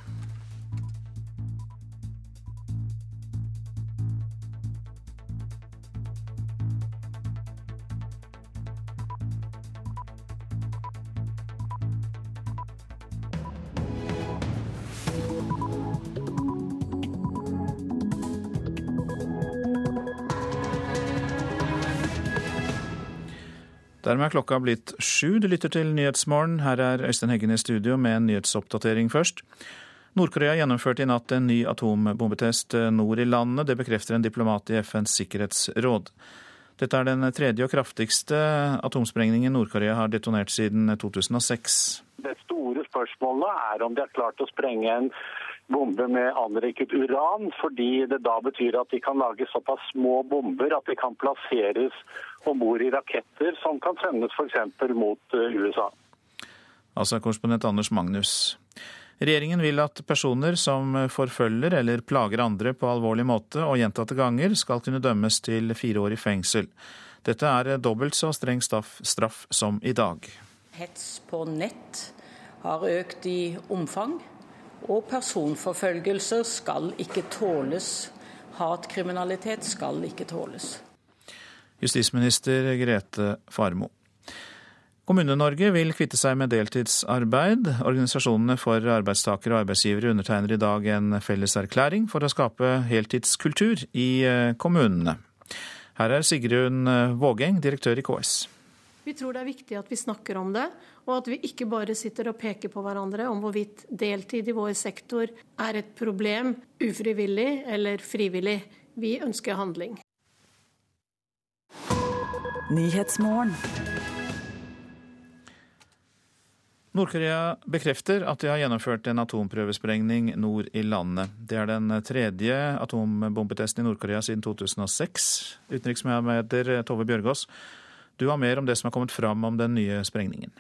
Speaker 1: Dermed er klokka blitt sju. Du lytter til Nyhetsmorgen. Her er Øystein Heggen i studio med en nyhetsoppdatering først. Nord-Korea gjennomførte i natt en ny atombombetest nord i landet. Det bekrefter en diplomat i FNs sikkerhetsråd. Dette er den tredje og kraftigste atomsprengningen Nord-Korea har detonert siden 2006.
Speaker 3: Det store spørsmålet er om de har klart å sprenge en bombe med anriket uran, fordi det da betyr at de kan lage såpass små bomber at de kan plasseres om bord i raketter som kan sendes f.eks. mot eh, USA.
Speaker 1: Altså korrespondent Anders Magnus. Regjeringen vil at personer som forfølger eller plager andre på alvorlig måte og gjentatte ganger, skal kunne dømmes til fire år i fengsel. Dette er dobbelt så streng straff, straff som i dag.
Speaker 24: Hets på nett har økt i omfang. Og personforfølgelser skal ikke tåles. Hatkriminalitet skal ikke tåles.
Speaker 1: Justisminister Grete Farmo. Kommune-Norge vil kvitte seg med deltidsarbeid. Organisasjonene for arbeidstakere og arbeidsgivere undertegner i dag en felles erklæring for å skape heltidskultur i eh, kommunene. Her er Sigrun Vågeng, direktør i KS.
Speaker 6: Vi tror det er viktig at vi snakker om det, og at vi ikke bare sitter og peker på hverandre om hvorvidt deltid i vår sektor er et problem, ufrivillig eller frivillig. Vi ønsker handling.
Speaker 1: Nord-Korea bekrefter at de har gjennomført en atomprøvesprengning nord i landet. Det er den tredje atombombetesten i Nord-Korea siden 2006. Utenriksmedarbeider Tove Bjørgaas, du har mer om det som har kommet fram om den nye sprengningen.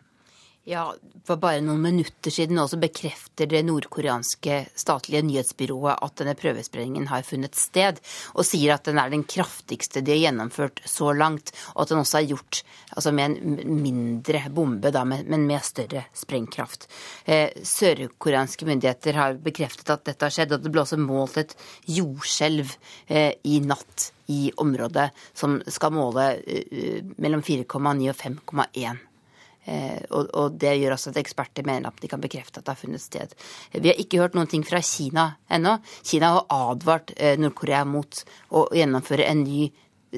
Speaker 25: Ja, For bare noen minutter siden også bekrefter det nordkoreanske statlige nyhetsbyrået at denne prøvesprengningen har funnet sted, og sier at den er den kraftigste de har gjennomført så langt, og at den også er gjort altså med en mindre bombe, da, men med større sprengkraft. Eh, Sørkoreanske myndigheter har bekreftet at dette har skjedd, og det ble også målt et jordskjelv eh, i natt i området som skal måle eh, mellom 4,9 og 5,1 Eh, og, og, det gjør også at eksperter mener at de kan bekrefte at det har funnet sted. Vi har ikke hørt noen ting fra Kina ennå. Kina har advart eh, Nord-Korea mot å gjennomføre en ny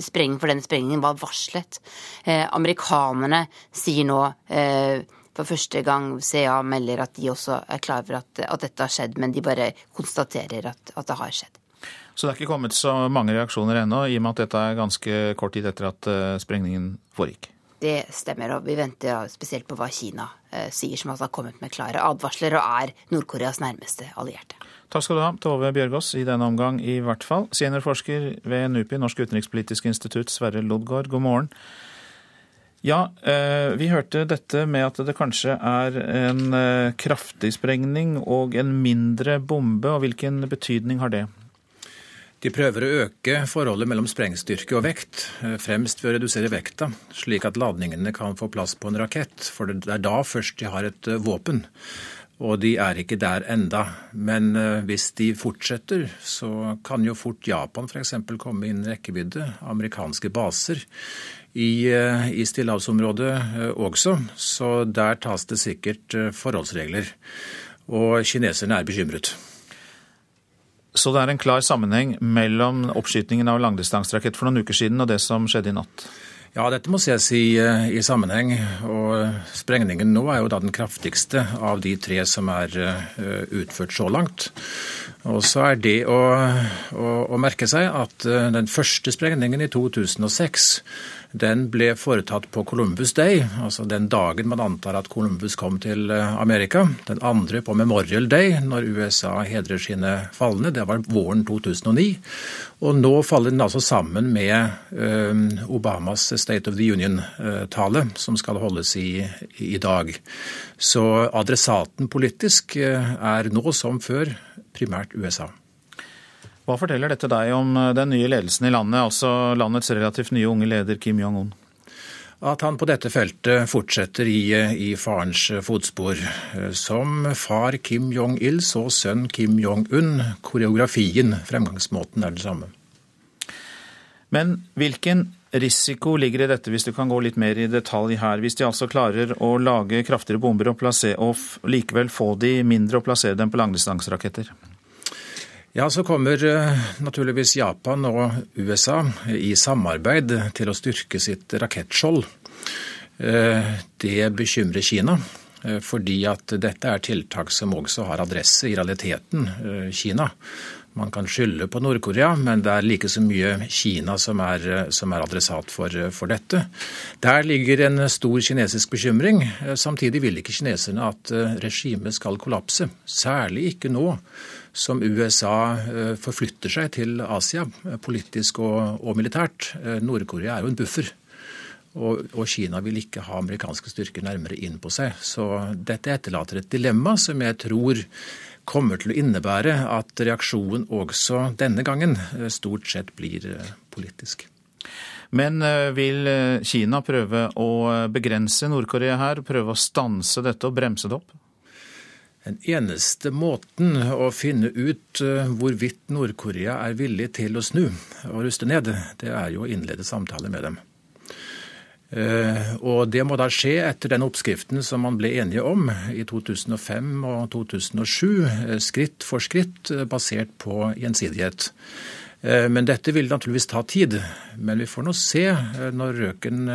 Speaker 25: sprengning, for denne sprengningen var varslet. Eh, amerikanerne sier nå eh, for første gang CA melder at de også er klar over at, at dette har skjedd, men de bare konstaterer at, at det har skjedd.
Speaker 1: Så det er ikke kommet så mange reaksjoner ennå, i og med at dette er ganske kort tid etter at eh, sprengningen foregikk?
Speaker 25: Det stemmer, og vi venter spesielt på hva Kina eh, sier, som altså har kommet med klare advarsler og er Nord-Koreas nærmeste allierte.
Speaker 1: Takk skal du ha, Tove Bjørgaas, i denne omgang i hvert fall. Seniorforsker ved NUPI, Norsk utenrikspolitisk institutt, Sverre Lodgaard, god morgen. Ja, eh, vi hørte dette med at det kanskje er en eh, kraftig sprengning og en mindre bombe, og hvilken betydning har det?
Speaker 26: De prøver å øke forholdet mellom sprengstyrke og vekt, eh, fremst ved å redusere vekta, slik at ladningene kan få plass på en rakett. For det er da først de har et eh, våpen. Og de er ikke der enda. Men eh, hvis de fortsetter, så kan jo fort Japan f.eks. komme innen rekkevidde. Amerikanske baser i, i stillehavsområdet også. Så der tas det sikkert forholdsregler. Og kineserne er bekymret.
Speaker 1: Så det er en klar sammenheng mellom oppskytingen av langdistanserakett for noen uker siden og det som skjedde i natt?
Speaker 26: Ja, dette må ses i, eh, i, sammenheng. Og sprengningen nå er jo da den kraftigste av de tre som er uh, utført så langt. Og så er det å, å, å merke seg at den første sprengningen i 2006 den ble foretatt på Columbus Day, altså den dagen man antar at Columbus kom til eh, Amerika. Den andre på Memorial Day, når USA hedrer sine falne. Det var våren 2009. Og nå faller den altså sammen med eh, Obamas State of the Union-tale, som skal holdes i, i dag. Så adressaten politisk eh, er nå som før primært USA.
Speaker 1: Hva forteller dette deg om eh, den nye ledelsen i landet, altså landets relativt nye unge leder Kim Jong-un?
Speaker 26: At han på dette feltet fortsetter i, eh, i farens fotspor. Eh, som far Kim Jong-il, så sønn Kim Jong-un. Koreografien, fremgangsmåten, er det samme.
Speaker 1: Men hvilken risiko ligger i dette, hvis du kan gå litt mer i detalj her? Hvis de altså klarer å lage kraftigere bomber og, og likevel få de mindre og plassere dem på langdistanseraketter?
Speaker 26: Ja, så kommer eh, naturligvis Japan og USA i samarbeid til å styrke sitt rakettskjold. Det bekymrer Kina. Fordi at dette er tiltak som også har adresse i realiteten Kina. Man kan skylde på Nord-Korea, men det er like så mye Kina som er, som er adressat for, for, dette. Der ligger en stor kinesisk bekymring. Samtidig vil ikke kineserne at eh, regimet skal kollapse. Særlig ikke nå som USA eh, forflytter seg til Asia, politisk og, og militært. Eh, Nord-Korea er jo en buffer. Og, og, Kina vil ikke ha amerikanske styrker nærmere inn på seg. Så dette etterlater et dilemma som jeg tror kommer til å innebære at reaksjonen også denne gangen eh, stort sett blir eh, politisk.
Speaker 1: Men eh, vil Kina prøve å begrense Nord-Korea her, prøve å stanse dette og bremse det opp?
Speaker 26: Den eneste måten å finne ut hvorvidt Nord-Korea er villig til å snu og ruste ned, det er jo å innlede samtaler med dem. Eh, og Det må da skje etter den oppskriften som man ble enige om i 2005 og 2007, eh, skritt for skritt eh, basert på gjensidighet. Men dette vil naturligvis ta tid. Men vi får nå se når røken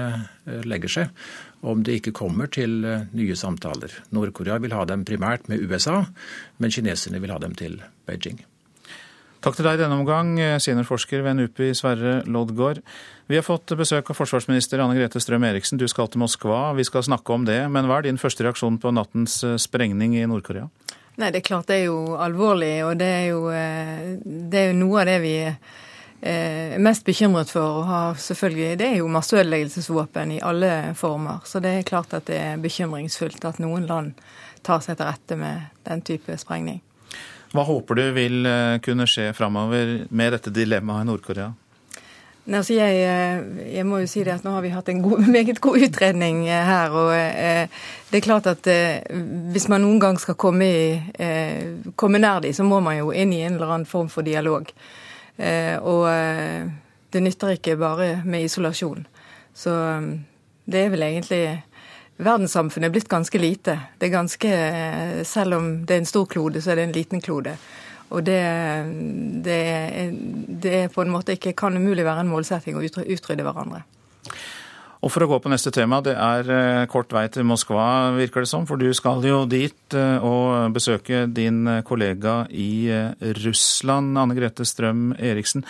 Speaker 26: legger seg, om det ikke kommer til nye samtaler. Nord-Korea vil ha dem primært med USA, men kineserne vil ha dem til Beijing.
Speaker 1: Takk til deg i denne omgang, seniorforsker ved NUPI Sverre Loddgaard. Vi har fått besøk av forsvarsminister Anne Grete Strøm Eriksen. Du skal til Moskva. Vi skal snakke om det. Men hva er din første reaksjon på nattens eh, sprengning i Nord-Korea?
Speaker 27: Nei, Det er klart det er jo alvorlig, og det er jo, eh, det er jo noe av det vi er eh, mest bekymret for. å ha selvfølgelig, Det er jo masseødeleggelsesvåpen i alle former. Så det er klart at det er bekymringsfullt at noen land tar seg til rette med den type sprengning.
Speaker 1: Hva håper du vil eh, kunne skje framover med dette dilemmaet i Nord-Korea?
Speaker 27: Altså jeg, eh, jeg, må jo si det at Nå har vi hatt en god, meget god utredning eh, her. og Det er klart at hvis man noen gang skal komme, i, komme nær dem, så må man jo inn i en eller annen form for dialog. Og det nytter ikke bare med isolasjon. Så det er vel egentlig verdenssamfunnet er blitt ganske lite. Det er ganske, Selv om det er en stor klode, så er det en liten klode. Og det, det, det er på en måte ikke kan umulig være en målsetting å utrydde hverandre.
Speaker 1: Og For å gå på neste tema, det er eh, kort vei til Moskva, virker det som. For du skal jo dit eh, og besøke din kollega i eh, Russland, Anne Grete Strøm Eriksen.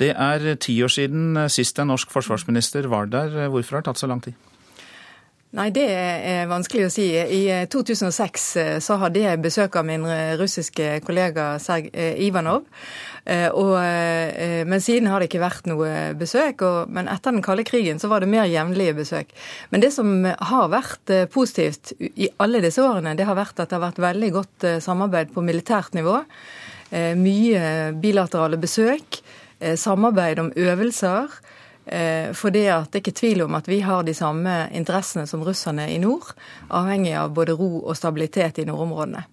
Speaker 1: Det er ti år siden sist en norsk forsvarsminister var der. Hvorfor har det tatt så lang tid?
Speaker 27: Nei, det er vanskelig å si. I 2006 eh, eh, så hadde jeg besøk av min russiske kollega Serg eh, Ivanov. Og, men siden har det ikke vært noe besøk. Og, men etter den kalde krigen så var det mer jevnlige besøk. Men det som har vært positivt i alle disse årene, det har vært at det har vært veldig godt samarbeid på militært nivå. Mye bilaterale besøk. Samarbeid om øvelser. Eh, for det, er ikke tvil om at vi har de samme interessene som russerne i nord, avhengig av både ro og stabilitet i nordområdene.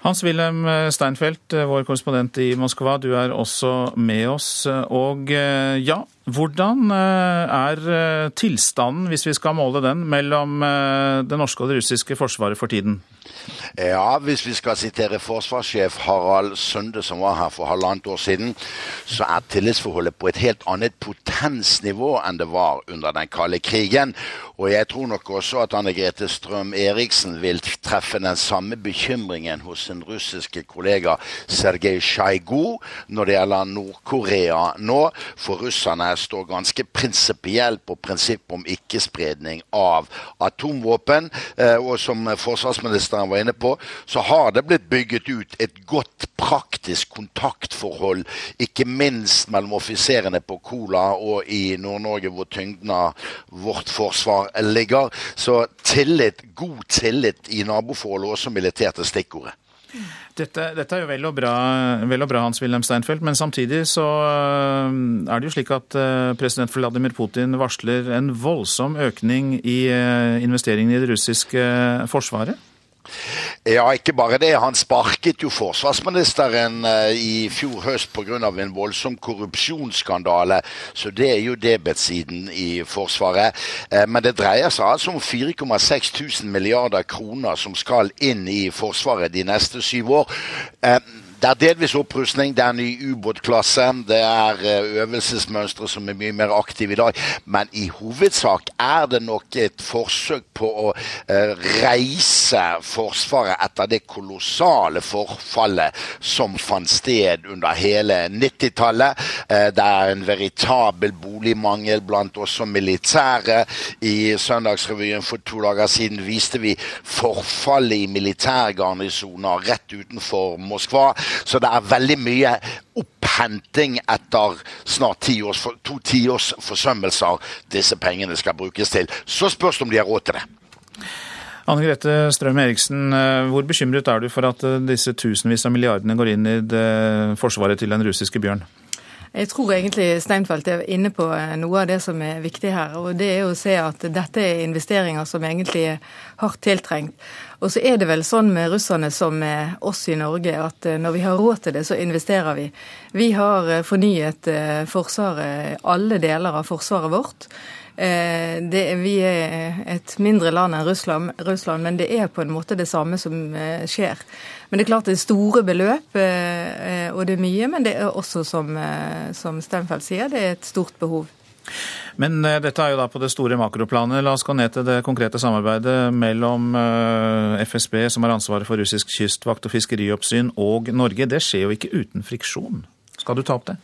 Speaker 1: Hans-Wilhelm Steinfeld, eh, vår korrespondent i Moskva, du er også med oss. Og eh, ja, hvordan er tilstanden, hvis vi skal måle den, mellom det norske og det russiske forsvaret for tiden?
Speaker 28: Ja, hvis vi skal sitere forsvarssjef Harald Sunde, som var her for halvannet år siden, så er tillitsforholdet på et helt annet potensnivå enn det var under den kalde krigen. Og jeg tror nok også at Anne Grete Strøm Eriksen vil treffe den samme bekymringen hos sin russiske kollega Sergej Sjajgu når det gjelder Nord-Korea nå. For russerne står ganske prinsipielt på prinsippet om ikke-spredning av atomvåpen. Eh, og som forsvarsministeren var inne på, så har det blitt bygget ut et godt praktisk kontaktforhold, ikke minst mellom offiserene på Kola og i Nord-Norge, hvor tyngden av vårt forsvar ligger. Så tillit, god tillit i naboforholdet, også militært, er stikkordet.
Speaker 1: Dette, dette, er jo vel og bra, vel og bra Hans-Wilhelm Steinfeld, men samtidig så øh, er det jo slik at øh, president Vladimir Putin varsler en voldsom økning i øh, investeringene i det russiske forsvaret?
Speaker 28: Ja, ikke bare det. Han sparket jo forsvarsministeren eh, i fjor høst pga. en voldsom korrupsjonsskandale. Så det er jo debetsiden i Forsvaret. Eh, men det dreier seg altså om 4,6 tusen milliarder kroner som skal inn i Forsvaret de neste syv år. Eh, Det er delvis opprustning, det er ny ubåtklasse, det er øvelsesmønstre som er mye mer aktive i dag. Men i hovedsak er det nok et forsøk på å reise Forsvaret etter det kolossale forfallet som fant sted under hele 90-tallet. Det er en veritabel boligmangel blant som militære. I Søndagsrevyen for to dager siden viste vi forfallet i militærgarnisoner rett utenfor Moskva. Så det er veldig mye opphenting etter snart ti års, to tiårs forsømmelser disse pengene skal brukes til. Så spørs det om de har råd til det.
Speaker 1: Anne Grete Strøm Eriksen, hvor bekymret er du for at disse tusenvis av milliardene går inn i forsvaret til den russiske bjørn?
Speaker 27: Jeg tror egentlig Steinfeld er inne på noe av det som er viktig her. og Det er å se at dette er investeringer som egentlig er hardt tiltrengt. Og så er det vel sånn med russerne som med oss i Norge, at når vi har råd til det, så investerer vi. Vi har fornyet Forsvaret, alle deler av forsvaret vårt. Det, vi er et mindre land enn Russland, Russland, men det er på en måte det samme som skjer. Men det er klart det er store beløp, og det er mye. Men det er også, som, som Stenfeldt sier, det er et stort behov.
Speaker 1: Men dette er jo da på det store makroplanet. La oss gå ned til det konkrete samarbeidet mellom FSB, som har ansvaret for russisk kystvakt og fiskerioppsyn, og Norge. Det skjer jo ikke uten friksjon. Skal du ta opp det?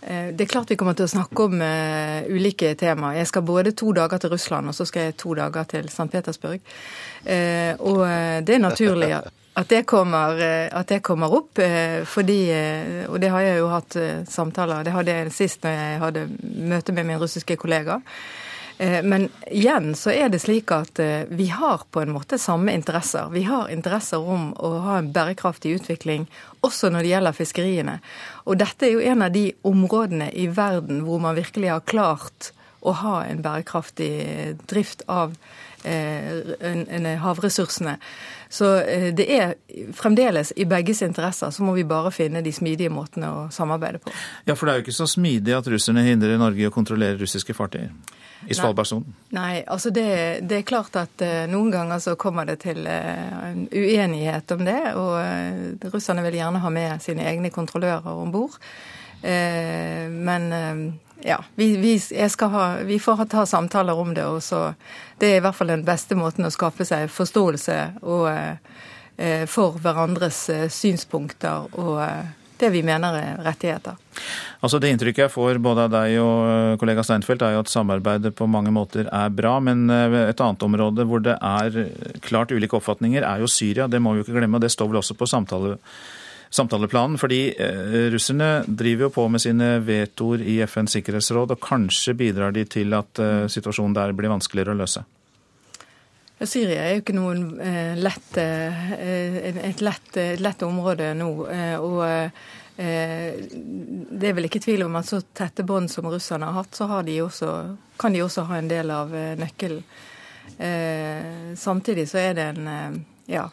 Speaker 27: Det er klart vi kommer til å snakke om uh, ulike temaer. Jeg skal både to dager til Russland og så skal jeg to dager til St. Petersburg. Uh, og det er naturlig at det kommer, at det kommer opp, uh, fordi Og det har jeg jo hatt samtaler Det hadde jeg sist når jeg hadde møte med min russiske kollega. Men igjen så er det slik at vi har på en måte samme interesser. Vi har interesser om å ha en bærekraftig utvikling også når det gjelder fiskeriene. Og dette er jo en av de områdene i verden hvor man virkelig har klart å ha en bærekraftig drift av havressursene. Så det er fremdeles i begges interesser, så må vi bare finne de smidige måtene å samarbeide på.
Speaker 1: Ja, for det er jo ikke så smidig at russerne hindrer Norge i å kontrollere russiske fartøyer? I Svalbardsonen?
Speaker 27: Nei, altså det, det, er klart at uh, noen ganger så kommer det til en uenighet om det. Og russerne vil gjerne ha med sine egne kontrollører om bord. men ja, vi, vi, ha, vi, får ta samtaler om det. og så, Det er i hvert fall den beste måten å skaffe seg forståelse og, for hverandres synspunkter og det vi mener er rettigheter.
Speaker 1: Altså Det inntrykket jeg får både av deg og kollega Steinfeld, er jo at samarbeidet på mange måter er bra. Men et annet område hvor det er klart ulike oppfatninger, er jo Syria. Det må vi jo ikke glemme, og det står vel også på samtale, samtaleplanen. Fordi eh, russerne driver jo på med sine vetoer i FNs sikkerhetsråd, og kanskje bidrar de til at eh, situasjonen der blir vanskeligere å løse?
Speaker 27: Syria er jo ikke noen eh, lett, et lett, lett, område nå. Og det er vel ikke tvil om at så tette bånd som russerne har hatt, så har de også, kan de også ha en del av nøkkelen. Samtidig så er det en ja,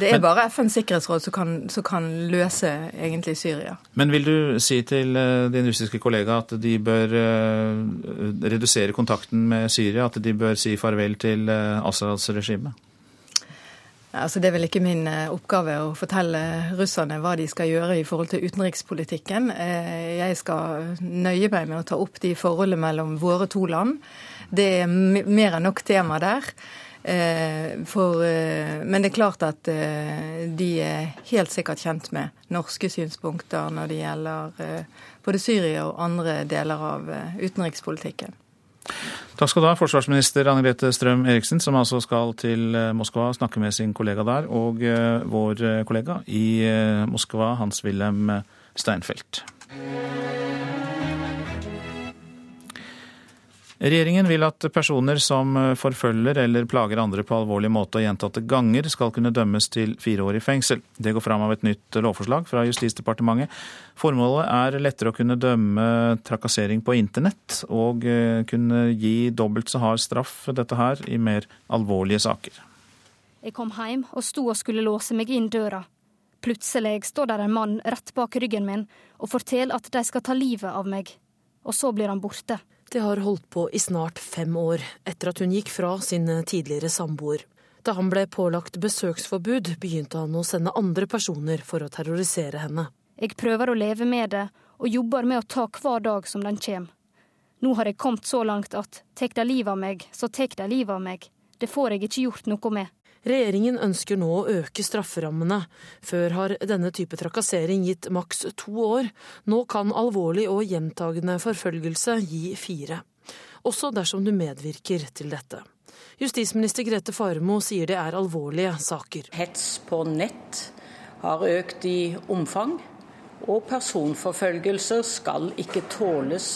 Speaker 27: det er bare FNs sikkerhetsråd som kan, som kan, løse egentlig Syria.
Speaker 1: Men vil du si til eh, din russiske kollega at de bør uh, redusere kontakten med Syria? At de bør si farvel til uh, Assads regime?
Speaker 27: Altså, det er vel ikke min oppgave å fortelle russerne hva de skal gjøre i forhold til utenrikspolitikken. Jeg skal nøye meg med å ta opp de forholdene mellom våre to land. Det er mer enn nok tema der. Eh, for, eh, men det er klart at eh, de er helt sikkert kjent med norske synspunkter når det gjelder både Syria og andre deler av utenrikspolitikken.
Speaker 1: Takk skal du ha, forsvarsminister Anne Grete Strøm Eriksen, som altså skal til Moskva og snakke med sin kollega der, og vår kollega i Moskva, Hans-Wilhelm Steinfeld. Regjeringen vil at personer som forfølger eller plager andre på alvorlig måte og gjentatte ganger, skal kunne dømmes til fire år i fengsel. Det går fram av et nytt lovforslag fra Justisdepartementet. Formålet er lettere å kunne dømme trakassering på internett, og eh, kunne gi dobbelt så hard straff dette her i mer alvorlige saker.
Speaker 29: Jeg kom hjem og sto og skulle låse meg inn døra. Plutselig står der en mann rett bak ryggen min og forteller at de skal ta livet av meg. Og så blir han borte.
Speaker 30: Det har holdt på i snart fem år, etter at hun gikk fra sin tidligere samboer. Da han ble pålagt besøksforbud, begynte han å sende andre personer for å terrorisere henne.
Speaker 31: Jeg prøver å leve med det, og jobber med å ta hver dag som den kommer. Nå har jeg kommet så langt at tek de livet av meg, så tek de livet av meg. Det får jeg ikke gjort noe med.
Speaker 30: Regjeringen ønsker nå å øke strafferammene. Før har denne type trakassering gitt maks to år. Nå kan alvorlig og gjentagende forfølgelse gi fire. Også dersom du medvirker til dette. Justisminister Grete Farmo sier det er alvorlige saker.
Speaker 32: Hets på nett har økt i omfang, og personforfølgelser skal ikke tåles.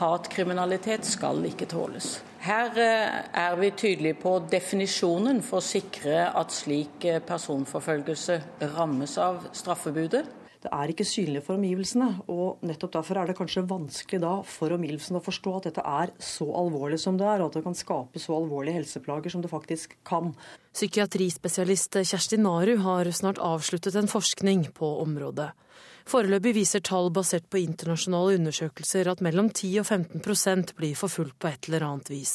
Speaker 32: Hatkriminalitet skal ikke tåles. Her eh, er vi tydelige på definisjonen for å sikre at slik eh, personforfølgelse rammes av straffebudet.
Speaker 33: Det er ikke synlig for omgivelsene, og nettopp derfor er det kanskje vanskelig da for omgivelsene å forstå at dette er så alvorlig som det er, og at det kan skape så alvorlige helseplager som det faktisk kan.
Speaker 30: Psykiatrispesialist Kjersti Naru har snart avsluttet en forskning på området. Foreløpig viser tall basert på internasjonale undersøkelser at mellom 10 og 15% blir forfulgt på et eller annet vis.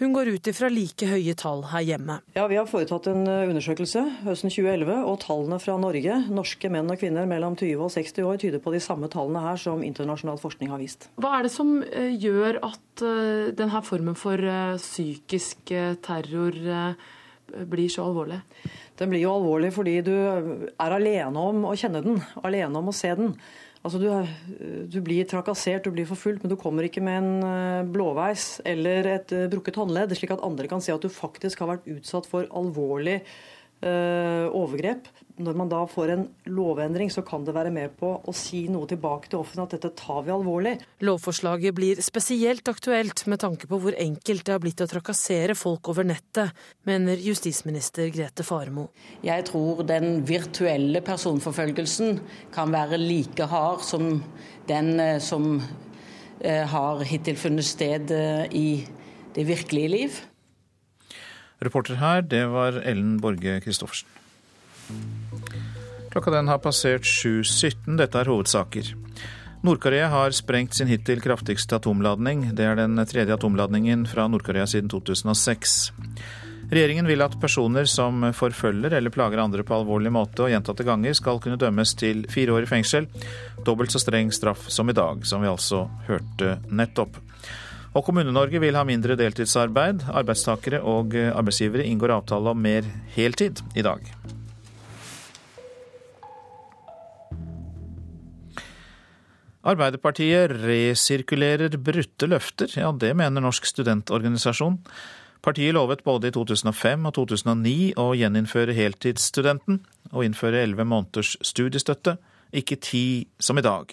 Speaker 30: Hun går ut ifra like høye tall her hjemme.
Speaker 33: Ja, Vi har foretatt en eh, undersøkelse høsten 2011, og tallene fra Norge, norske menn og kvinner mellom 20 og 60 år, tyder på de samme tallene her som internasjonal forskning har vist.
Speaker 30: Hva er det som eh, gjør at eh, denne formen for psykisk terror blir så alvorlig?
Speaker 33: Den blir jo alvorlig fordi du er alene om å kjenne den, alene om å se den. Altså du, du, blir trakassert, du blir forfulgt, men du kommer ikke med en eh, blåveis eller et eh, brukket håndledd, slik at andre kan se at du faktisk har vært utsatt for alvorlig overgrep når man da får en lovendring, så kan det være med på å si noe tilbake til offentligheten at dette tar vi alvorlig.
Speaker 30: Lovforslaget blir spesielt aktuelt med tanke på hvor enkelt det har blitt å trakassere folk over nettet, mener justisminister Grete Faremo.
Speaker 32: Jeg tror den virtuelle personforfølgelsen kan være like hard som den eh, som eh, har hittil funnet sted eh, i det virkelige liv.
Speaker 1: Reporter her, det var Ellen Borge Christoffersen. Klokka den har passert 7.17. Dette er hovedsaker. Nord-Korea har sprengt sin hittil kraftigste atomladning. Det er den tredje atomladningen fra Nord-Korea siden 2006. Regjeringen vil at personer som forfølger eller plager andre på alvorlig måte og gjentatte ganger, skal kunne dømmes til fire år i fengsel. Dobbelt så streng straff som i dag, som vi altså hørte nettopp. Og Kommune-Norge vil ha mindre deltidsarbeid. Arbeidstakere og arbeidsgivere inngår avtale om mer heltid i dag. Arbeiderpartiet resirkulerer brutte løfter, ja det mener Norsk studentorganisasjon. Partiet lovet både i 2005 og 2009 å gjeninnføre heltidsstudenten og innføre elleve måneders studiestøtte, ikke ti som i dag.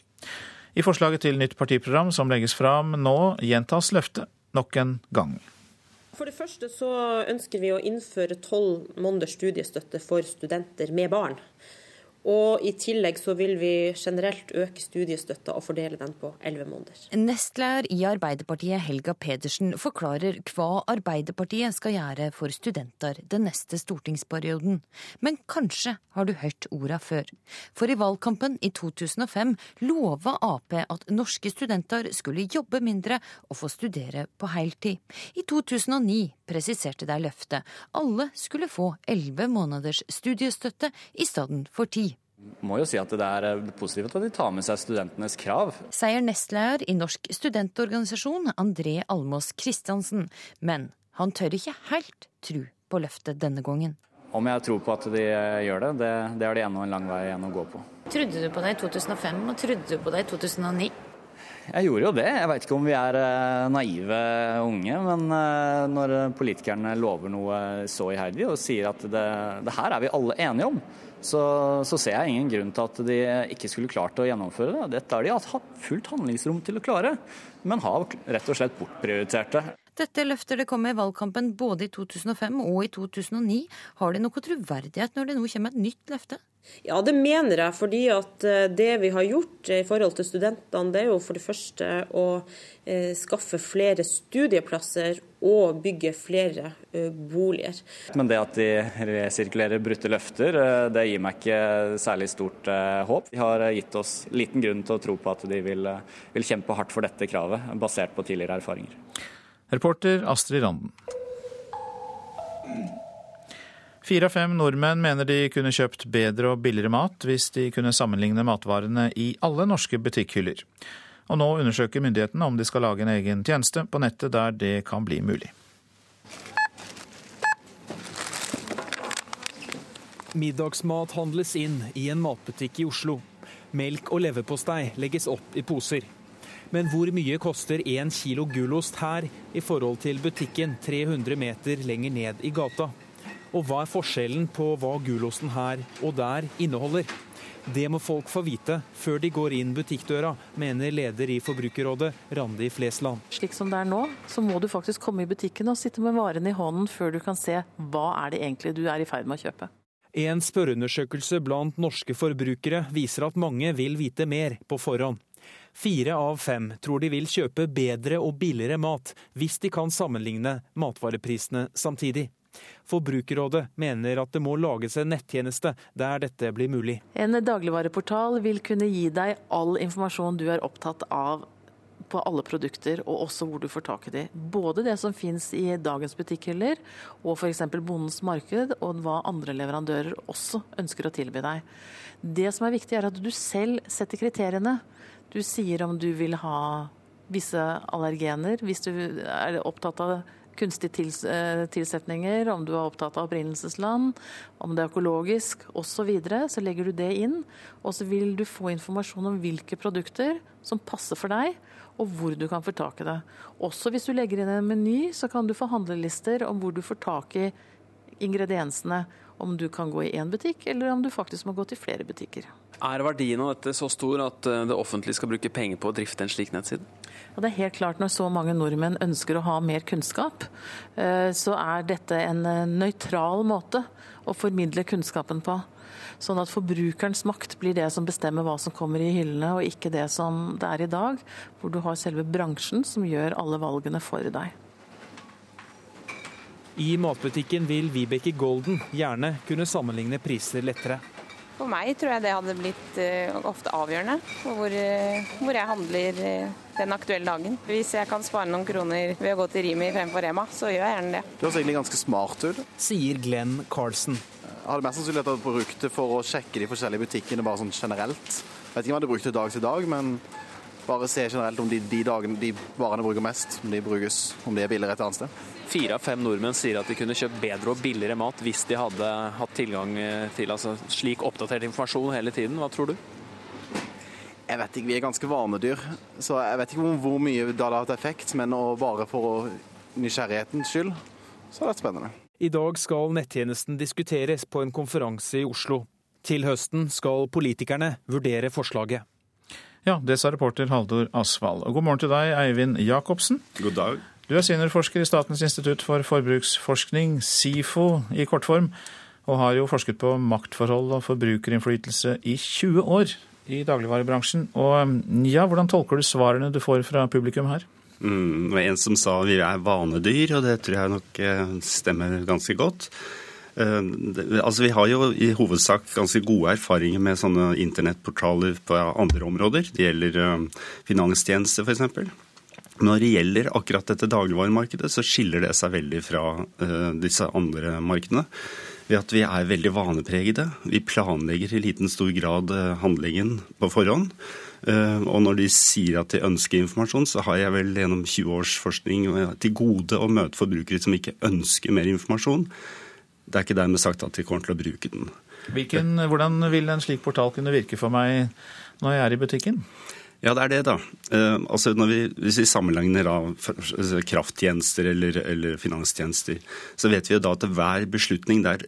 Speaker 1: I forslaget til nytt partiprogram som legges fram nå, gjentas løftet nok en gang.
Speaker 34: For det første så ønsker vi å innføre tolv måneders studiestøtte for studenter med barn. Og i tillegg så vil vi generelt øke studiestøtta og fordele den på elleve måneder.
Speaker 35: Nestleder i Arbeiderpartiet Helga Pedersen forklarer hva Arbeiderpartiet skal gjøre for studenter den neste stortingsperioden. Men kanskje har du hørt orda før. For i valgkampen i 2005 lova Ap at norske studenter skulle jobbe mindre og få studere på heltid. I 2009 presiserte de løftet. Alle skulle få elleve måneders studiestøtte i stedet for ti
Speaker 36: må jo si at det er eh, positivt at de tar med seg studentenes krav.
Speaker 35: Sier nestleder i Norsk studentorganisasjon André Almås Christiansen. Men han tør ikke helt tro på løftet denne gangen.
Speaker 36: Om jeg tror på at de eh, gjør det, det, det er det ennå en lang vei igjen å gå på.
Speaker 35: Trodde du på det i 2005, og trodde du på det i 2009?
Speaker 36: Jeg gjorde jo det. Jeg veit ikke om vi er eh, naive unge, men når politikerne lover noe så iherdig og sier at det, det her er vi alle enige om, så, så, ser jeg ingen grunn til at de ikke skulle klart å gjennomføre det. Dette har de hatt fullt handlingsrom til å klare, men har rett og slett bortprioritert det.
Speaker 35: Dette løfter det kom med i valgkampen både i 2005 og i 2009. Har det noe troverdighet når det nå kommer et nytt løfte?
Speaker 34: Ja, det mener jeg. fordi at eh, det vi har gjort i forhold til studentene, det er jo for det første å eh, skaffe flere studieplasser og bygge flere eh, boliger.
Speaker 36: Men det at de resirkulerer brutte løfter, det gir meg ikke særlig stort håp. De har gitt oss liten grunn til å tro på at de vil, vil kjempe hardt for dette kravet, basert på tidligere erfaringer.
Speaker 1: Reporter Astrid Randen. Fire av fem nordmenn mener de kunne kjøpt bedre og billigere mat hvis de kunne sammenligne matvarene i alle norske butikkhyller. Og nå undersøker myndighetene om de skal lage en egen tjeneste på nettet der det kan bli mulig.
Speaker 37: Middagsmat handles inn i en matbutikk i Oslo. Melk og leverpostei legges opp i poser. Men hvor mye koster én kilo gulost her i forhold til butikken 300 meter lenger ned i gata? Og hva er forskjellen på hva gulosten her og der inneholder? Det må folk få vite før de går inn butikkdøra, mener leder i Forbrukerrådet, Randi Flesland.
Speaker 30: Slik som det er nå, så må du faktisk komme i butikken og sitte med varene i hånden før du kan se hva er det egentlig du er i ferd med å kjøpe.
Speaker 37: En spørreundersøkelse blant norske forbrukere viser at mange vil vite mer på forhånd. Fire av fem tror de vil kjøpe bedre og billigere mat hvis de kan sammenligne matvareprisene samtidig. Forbrukerrådet mener at det må lages en nettjeneste der dette blir mulig.
Speaker 30: En dagligvareportal vil kunne gi deg all informasjon du er opptatt av på alle produkter, og også hvor du får tak i de. Både det som finnes i dagens butikkhyller, og f.eks. Bondens marked, og hva andre leverandører også ønsker å tilby deg. Det som er viktig, er at du selv setter kriteriene. Du sier om du vil ha visse allergener, hvis du er opptatt av kunstige tils, tilsetninger, om du er opptatt av opprinnelsesland, om det er økologisk osv., så, videre, så legger du det inn. Og så vil du få informasjon om hvilke produkter som passer for deg, og hvor du kan få tak i det. Også hvis du legger inn en meny, så kan du få handlelister om hvor du får tak i ingrediensene. Om du kan gå i én butikk, eller om du faktisk må gå til flere butikker.
Speaker 38: Er verdien av dette så stor at eh, det offentlige skal bruke penger på å drifte en slik nettside?
Speaker 30: Ja, det er helt klart Når så mange nordmenn ønsker å ha mer kunnskap, eh, så er dette en eh, nøytral måte å formidle kunnskapen på. Sånn at forbrukerens makt blir det som bestemmer hva som kommer i hyllene, og ikke det som det er i dag, hvor du har selve bransjen som gjør alle valgene for deg.
Speaker 37: I matbutikken vil Vibeke Golden gjerne kunne sammenligne priser lettere.
Speaker 39: For meg tror jeg det hadde blitt uh, ofte avgjørende for hvor, uh, hvor jeg handler uh, den aktuelle dagen. Hvis jeg kan spare noen kroner ved å gå til Rimi fremfor Rema, så gjør jeg gjerne det.
Speaker 40: Det høres egentlig ganske smart ut.
Speaker 37: Sier Glenn Carlsen.
Speaker 40: Jeg hadde mest sannsynlig tatt brukt det for å sjekke de forskjellige butikkene bare sånn generelt. Jeg vet ikke om jeg hadde brukt det dag til dag, men bare se generelt om de, de, dagene, de varene bruker mest, om de brukes, om de er billigere et annet sted.
Speaker 38: Fire av fem nordmenn sier at de kunne kjøpt bedre og billigere mat hvis de hadde hatt tilgang til altså, slik oppdatert informasjon hele tiden. Hva tror du?
Speaker 40: Jeg vet ikke, Vi er ganske vanedyr, så jeg vet ikke hvor, mye det hadde hatt effekt. Men bare for nysgjerrighetens skyld, så er det spennende.
Speaker 37: I dag skal nettjenesten diskuteres på en konferanse i Oslo. Til høsten skal politikerne vurdere forslaget.
Speaker 1: Ja, det sa reporter Haldor Asvald. Og god morgen til deg, Eivind Jacobsen.
Speaker 41: God dag.
Speaker 1: Du er seniorforsker i Statens institutt for forbruksforskning, SIFO i kortform, og har jo forsket på maktforhold og forbrukerinnflytelse i 20 år i dagligvarebransjen. Og ja, Hvordan tolker du svarene du får fra publikum her?
Speaker 41: Mm, var en som sa vi er vanedyr, og det tror jeg nok stemmer ganske godt. Uh, altså Vi har jo i hovedsak ganske gode erfaringer med sånne internettportaler på andre områder. Det gjelder uh, finanstjenester f.eks. Når det gjelder akkurat dette dagligvaremarkedet, så skiller det seg veldig fra uh, disse andre markedene. Ved at vi er veldig vanepregede. Vi planlegger i liten stor grad uh, handlingen på forhånd. Uh, og når de sier at de ønsker informasjon, så har jeg vel gjennom 20 års forskning til gode å møte forbrukere som ikke ønsker mer informasjon. Det er ikke dermed sagt at de kommer til å bruke den.
Speaker 1: Hvilken, hvordan vil en slik portal kunne virke for meg når jeg er i butikken?
Speaker 41: Ja, det er det, da. Eh, altså vi, hvis vi sammenligner da, krafttjenester eller, eller, finanstjenester, så vet vi jo da at hver beslutning der,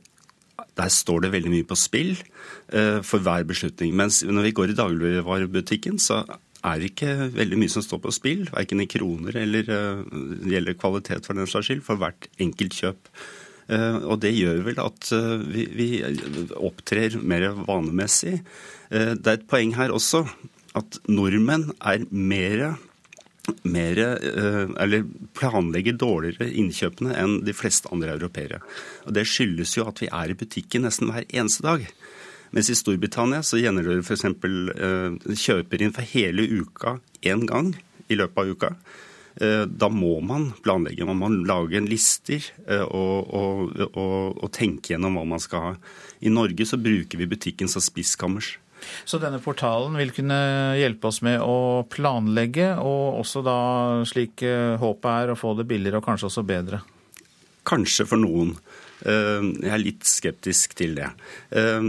Speaker 41: der står det veldig mye på spill eh, for hver beslutning. Mens når vi går i dagligvarebutikken, så er det ikke veldig mye som står på spill. Verken i kroner eller uh, gjelder kvalitet for den saks skyld, for hvert enkelt kjøp. Uh, og det gjør vel at uh, vi, vi, opptrer mer vanemessig. det er et poeng her også at nordmenn er mer mer, eller planlegger dårligere innkjøpene enn de fleste andre europeere. Og Det skyldes jo at vi er i butikken nesten hver eneste dag. Mens i Storbritannia så gjenner du f.eks. kjøper inn for hele uka én gang i løpet av uka. Da må man planlegge, man må lage en lister og, og, og, og tenke gjennom hva man skal ha. I Norge så bruker vi butikken som spisskammers.
Speaker 1: Så denne portalen vil kunne hjelpe oss med å planlegge, og også da slik håpet er å få det billigere og kanskje også bedre?
Speaker 41: Kanskje for noen. Eh, jeg er litt skeptisk til det. Eh,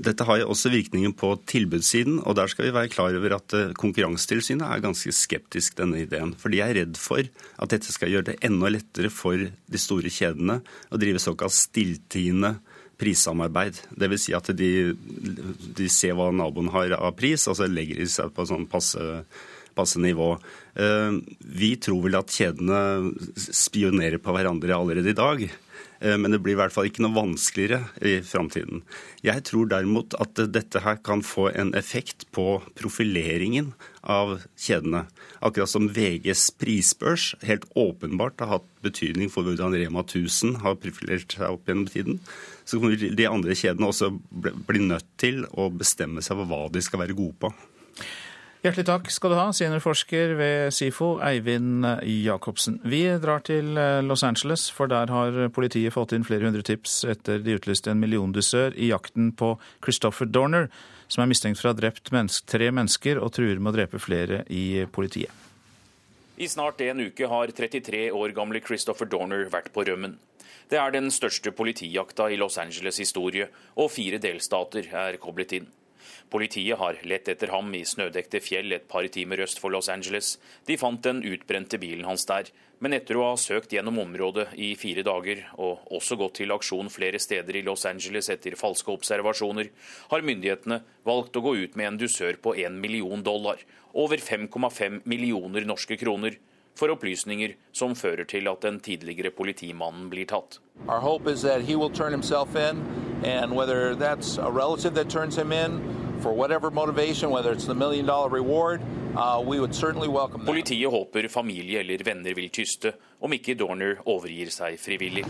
Speaker 41: dette har også virkningen på tilbudssiden, og der skal vi være klar over at eh, Konkurransetilsynet er ganske skeptisk denne ideen. For de er redd for at dette skal gjøre det enda lettere for de store kjedene å drive såkalt stilltiende prissamarbeid. Dvs. Si at de, de, ser hva naboen har av pris, og så legger de seg på sånn passe passe nivå. Vi tror vel at kjedene spionerer på hverandre allerede i dag. Eh, men det blir i hvert fall ikke noe vanskeligere i framtiden. Jeg tror derimot at dette her kan få en effekt på profileringen av kjedene. Akkurat som VGs prisbørs helt åpenbart har hatt betydning for hvordan Rema 1000 har profilert seg opp gjennom tiden, så kommer de andre kjedene også bli nødt til å bestemme seg for hva de skal være gode på.
Speaker 1: Hjertelig takk skal du ha, seniorforsker ved SIFO, Eivind Jacobsen. Vi drar til eh, Los Angeles, for der har politiet fått inn flere hundre tips etter de utlyste en milliondusør i jakten på Christopher Dorner, som er mistenkt for å ha drept menneske, tre mennesker og truer med å drepe flere i politiet.
Speaker 36: I snart en uke har 33 år gamle Christopher Dorner vært på rømmen. Det er den største politijakta i Los Angeles' historie, og fire delstater er koblet inn. Politiet har lett etter ham i snødekte fjell et par timer øst for Los Angeles. De fant den utbrente bilen hans der, men etter å ha søkt gjennom området i fire dager, og også gått til aksjon flere steder i Los Angeles etter falske observasjoner, har myndighetene valgt å gå ut med en dusør på 1 million dollar, over 5,5 millioner norske kroner, for opplysninger som fører til at den tidligere politimannen blir tatt. Our hope is that he will turn himself in, and whether that's a relative that turns him in, for whatever motivation, whether it's the million dollar reward, uh, we would certainly welcome. Politiet håper familie eller venner vil tyste om ikke Dorner overgir seg frivillig.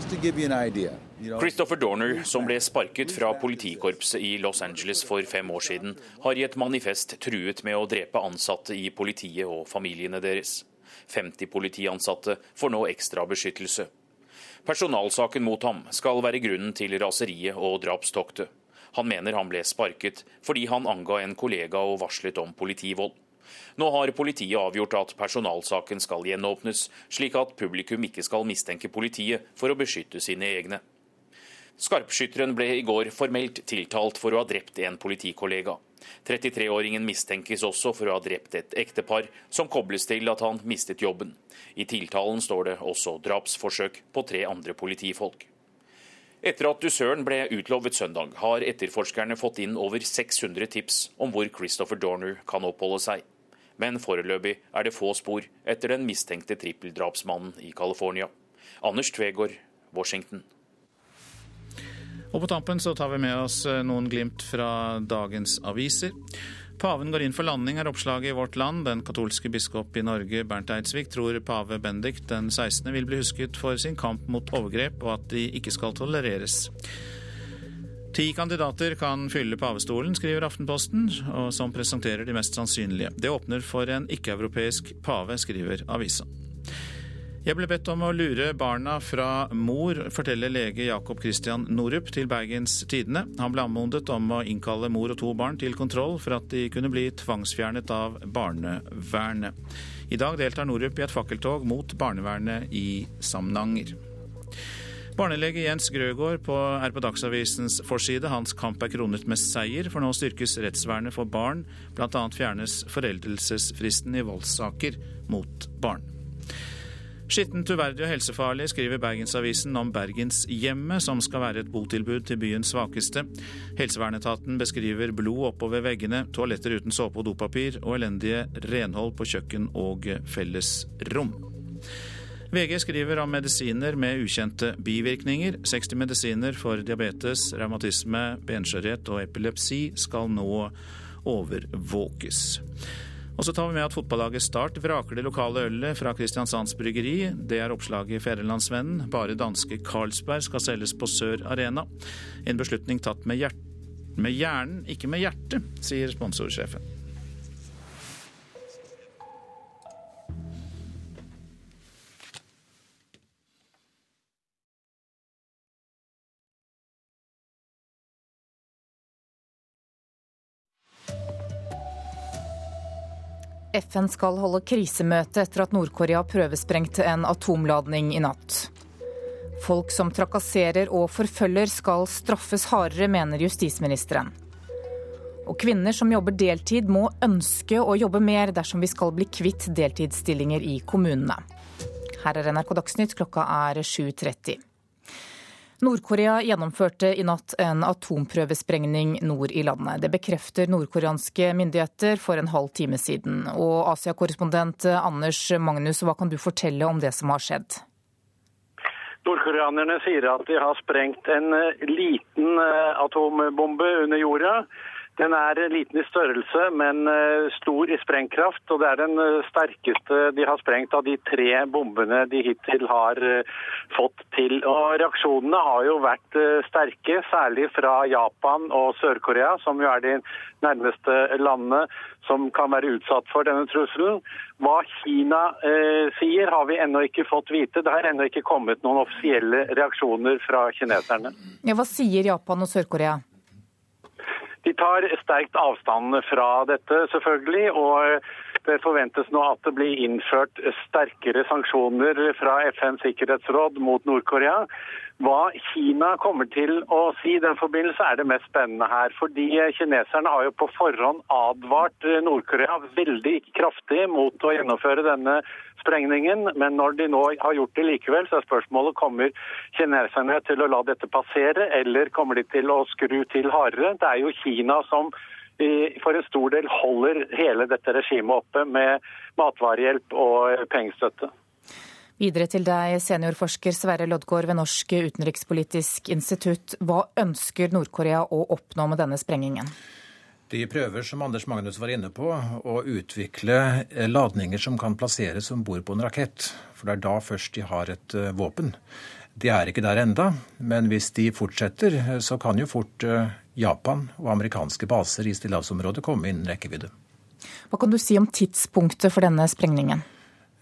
Speaker 36: Christopher Dorner, som ble sparket fra politikorpset i Los Angeles for fem år siden, har i et manifest truet med å drepe ansatte i politiet og familiene deres. 50 politiansatte får nå ekstra beskyttelse. Personalsaken mot ham skal være grunnen til raseriet og drapstoktet. Han mener han ble sparket fordi han anga en kollega og varslet om politivold. Nå har politiet avgjort at personalsaken skal gjenåpnes, slik at publikum ikke skal mistenke politiet for å beskytte sine egne. Skarpskytteren ble i går formelt tiltalt for å ha drept en politikollega. 33-åringen mistenkes også for å ha drept et ektepar, som kobles til at han mistet jobben. I tiltalen står det også drapsforsøk på tre andre politifolk. Etter at dusøren ble utlovet søndag, har etterforskerne fått inn over 600 tips om hvor Christopher Dorner kan oppholde seg. Men foreløpig er det få spor etter den mistenkte trippeldrapsmannen i California. Anders Tvegård, Washington.
Speaker 1: Og på tampen så tar vi med oss eh, noen glimt fra dagens aviser. Paven går inn for landing, er oppslaget i Vårt Land. Den katolske biskop i Norge, Bernt Eidsvik, tror pave Bendik den 16. vil bli husket for sin kamp mot overgrep, og at de ikke skal tolereres. Ti kandidater kan fylle pavestolen, skriver Aftenposten, som presenterer de mest sannsynlige. Det åpner for en ikke-europeisk pave, skriver avisa. Jeg ble bedt om å lure barna fra mor, forteller lege Jakob Christian Norup til Bergens Tidende. Han ble anmodet om å innkalle mor og to barn til kontroll for at de kunne bli tvangsfjernet av barnevernet. I dag deltar Norup i et fakkeltog mot barnevernet i Samnanger. Barnelege Jens Grøgaard er på Dagsavisens forside. Hans kamp er kronet med seier, for nå styrkes rettsvernet for barn. Annet fjernes foreldelsesfristen i voldssaker mot barn. Skittent, uverdig og helsefarlig, skriver Bergensavisen om Bergenshjemmet, som skal være et botilbud til byens svakeste. Helsevernetaten beskriver blod oppover veggene, toaletter uten såpe og dopapir, og elendige renhold på kjøkken og fellesrom. VG skriver om medisiner med ukjente bivirkninger. 60 medisiner for diabetes, revmatisme, benskjørhet og epilepsi skal nå overvåkes. Og så tar vi med at fotballaget Start vraker det lokale ølet fra Kristiansands Bryggeri. Det er oppslaget i Fædrelandsvennen. Bare danske Carlsberg skal selges på Sør Arena. En beslutning tatt med, med hjernen, ikke med hjertet, sier sponsorsjefen.
Speaker 42: FN skal holde krisemøte etter at Nord-Korea prøvesprengte en atomladning i natt. Folk som trakasserer og forfølger skal straffes hardere, mener justisministeren. Og kvinner som jobber deltid må ønske å jobbe mer dersom vi skal bli kvitt deltidsstillinger i kommunene. Her er NRK Dagsnytt, klokka er 7.30. Nord-Korea gjennomførte i natt en atomprøvesprengning nord i landet. Det bekrefter nordkoreanske myndigheter for en halv time siden. Og Asia-korrespondent Anders Magnus, hva kan du fortelle om det som har skjedd?
Speaker 3: Nordkoreanerne sier at de har sprengt en liten eh, atombombe under jorda. Den er liten i størrelse, men eh, stor i sprengkraft. Og det er den eh, sterkeste de har sprengt av de tre bombene de hittil har eh, fått til. Og reaksjonene har jo vært sterke, særlig fra Japan og Sør-Korea, som jo er de nærmeste landene som kan være utsatt for denne trusselen. Hva Kina eh, sier, har vi ennå ikke fått vite. Det har ennå ikke kommet noen offisielle reaksjoner fra kineserne.
Speaker 42: Ja, hva sier Japan og Sør-Korea?
Speaker 3: De tar sterkt avstand fra dette, selvfølgelig. og det forventes nå at det blir innført sterkere sanksjoner fra FNs sikkerhetsråd mot Nord-Korea. Hva Kina kommer til å si i den forbindelse, er det mest spennende her. Fordi kineserne har jo på forhånd advart Nord-Korea veldig kraftig mot å gjennomføre denne sprengningen. Men når de nå har gjort det likevel, så er spørsmålet kommer kineserne til å la dette passere, eller kommer de til å skru til hardere? Det er jo Kina som for en stor del holder hele dette regimet oppe med matvarehjelp og pengestøtte.
Speaker 42: Videre til deg, seniorforsker Sverre Loddgaard ved Norsk utenrikspolitisk institutt. Hva ønsker Nord-Korea å oppnå med denne sprengingen?
Speaker 26: De prøver, som Anders Magnus var inne på, å utvikle eh, ladninger som kan plasseres om bord på en rakett. For det er da først de har et eh, våpen. De er ikke der enda, men hvis de fortsetter, eh, så kan jo fort Japan og amerikanske baser i stillehavsområdet komme innen rekkevidde.
Speaker 42: Hva kan du si om tidspunktet for denne sprengningen?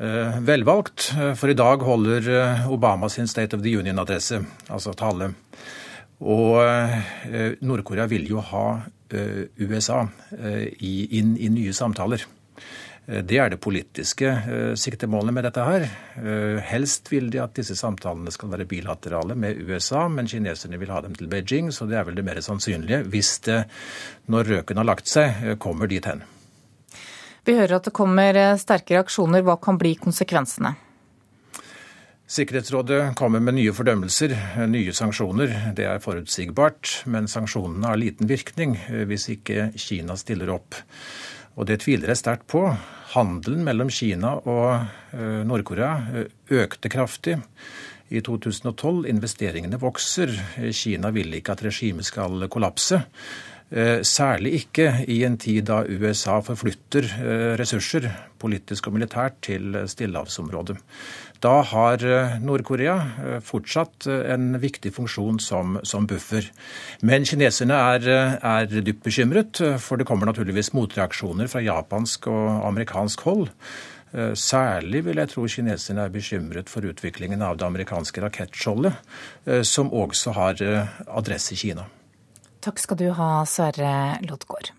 Speaker 26: Eh, velvalgt, eh, for i dag holder eh, Obama sin State of the Union-adresse, altså tale. Og Nord-Korea vil jo ha USA inn i nye samtaler. Det er det politiske siktemålet med dette her. Helst vil de at disse samtalene skal være bilaterale med USA, men kineserne vil ha dem til Beijing, så det er vel det mer sannsynlige hvis det, når røken har lagt seg, kommer dit hen.
Speaker 42: Vi hører at det kommer eh, sterke reaksjoner. Hva kan bli konsekvensene?
Speaker 26: Sikkerhetsrådet kommer med nye fordømmelser, eh, nye sanksjoner. Det er forutsigbart, men sanksjonene har liten virkning eh, hvis ikke Kina stiller opp. Og det tviler jeg sterkt på. Handelen mellom Kina og Nord-Korea økte kraftig i 2012. Investeringene vokser. Kina vil ikke at regimet skal kollapse. Eh, særlig ikke i en tid da USA forflytter eh, ressurser, politisk og militært, til stillehavsområdet. Da har eh, Nord-Korea fortsatt en viktig funksjon som, som buffer. Men kineserne er, er, dypt bekymret, for det kommer naturligvis motreaksjoner fra japansk og amerikansk hold. Særlig vil jeg tro kineserne er bekymret for utviklingen av det amerikanske rakettskjoldet, som også har adresse i Kina.
Speaker 42: Takk skal du ha, Sverre Loddgaard.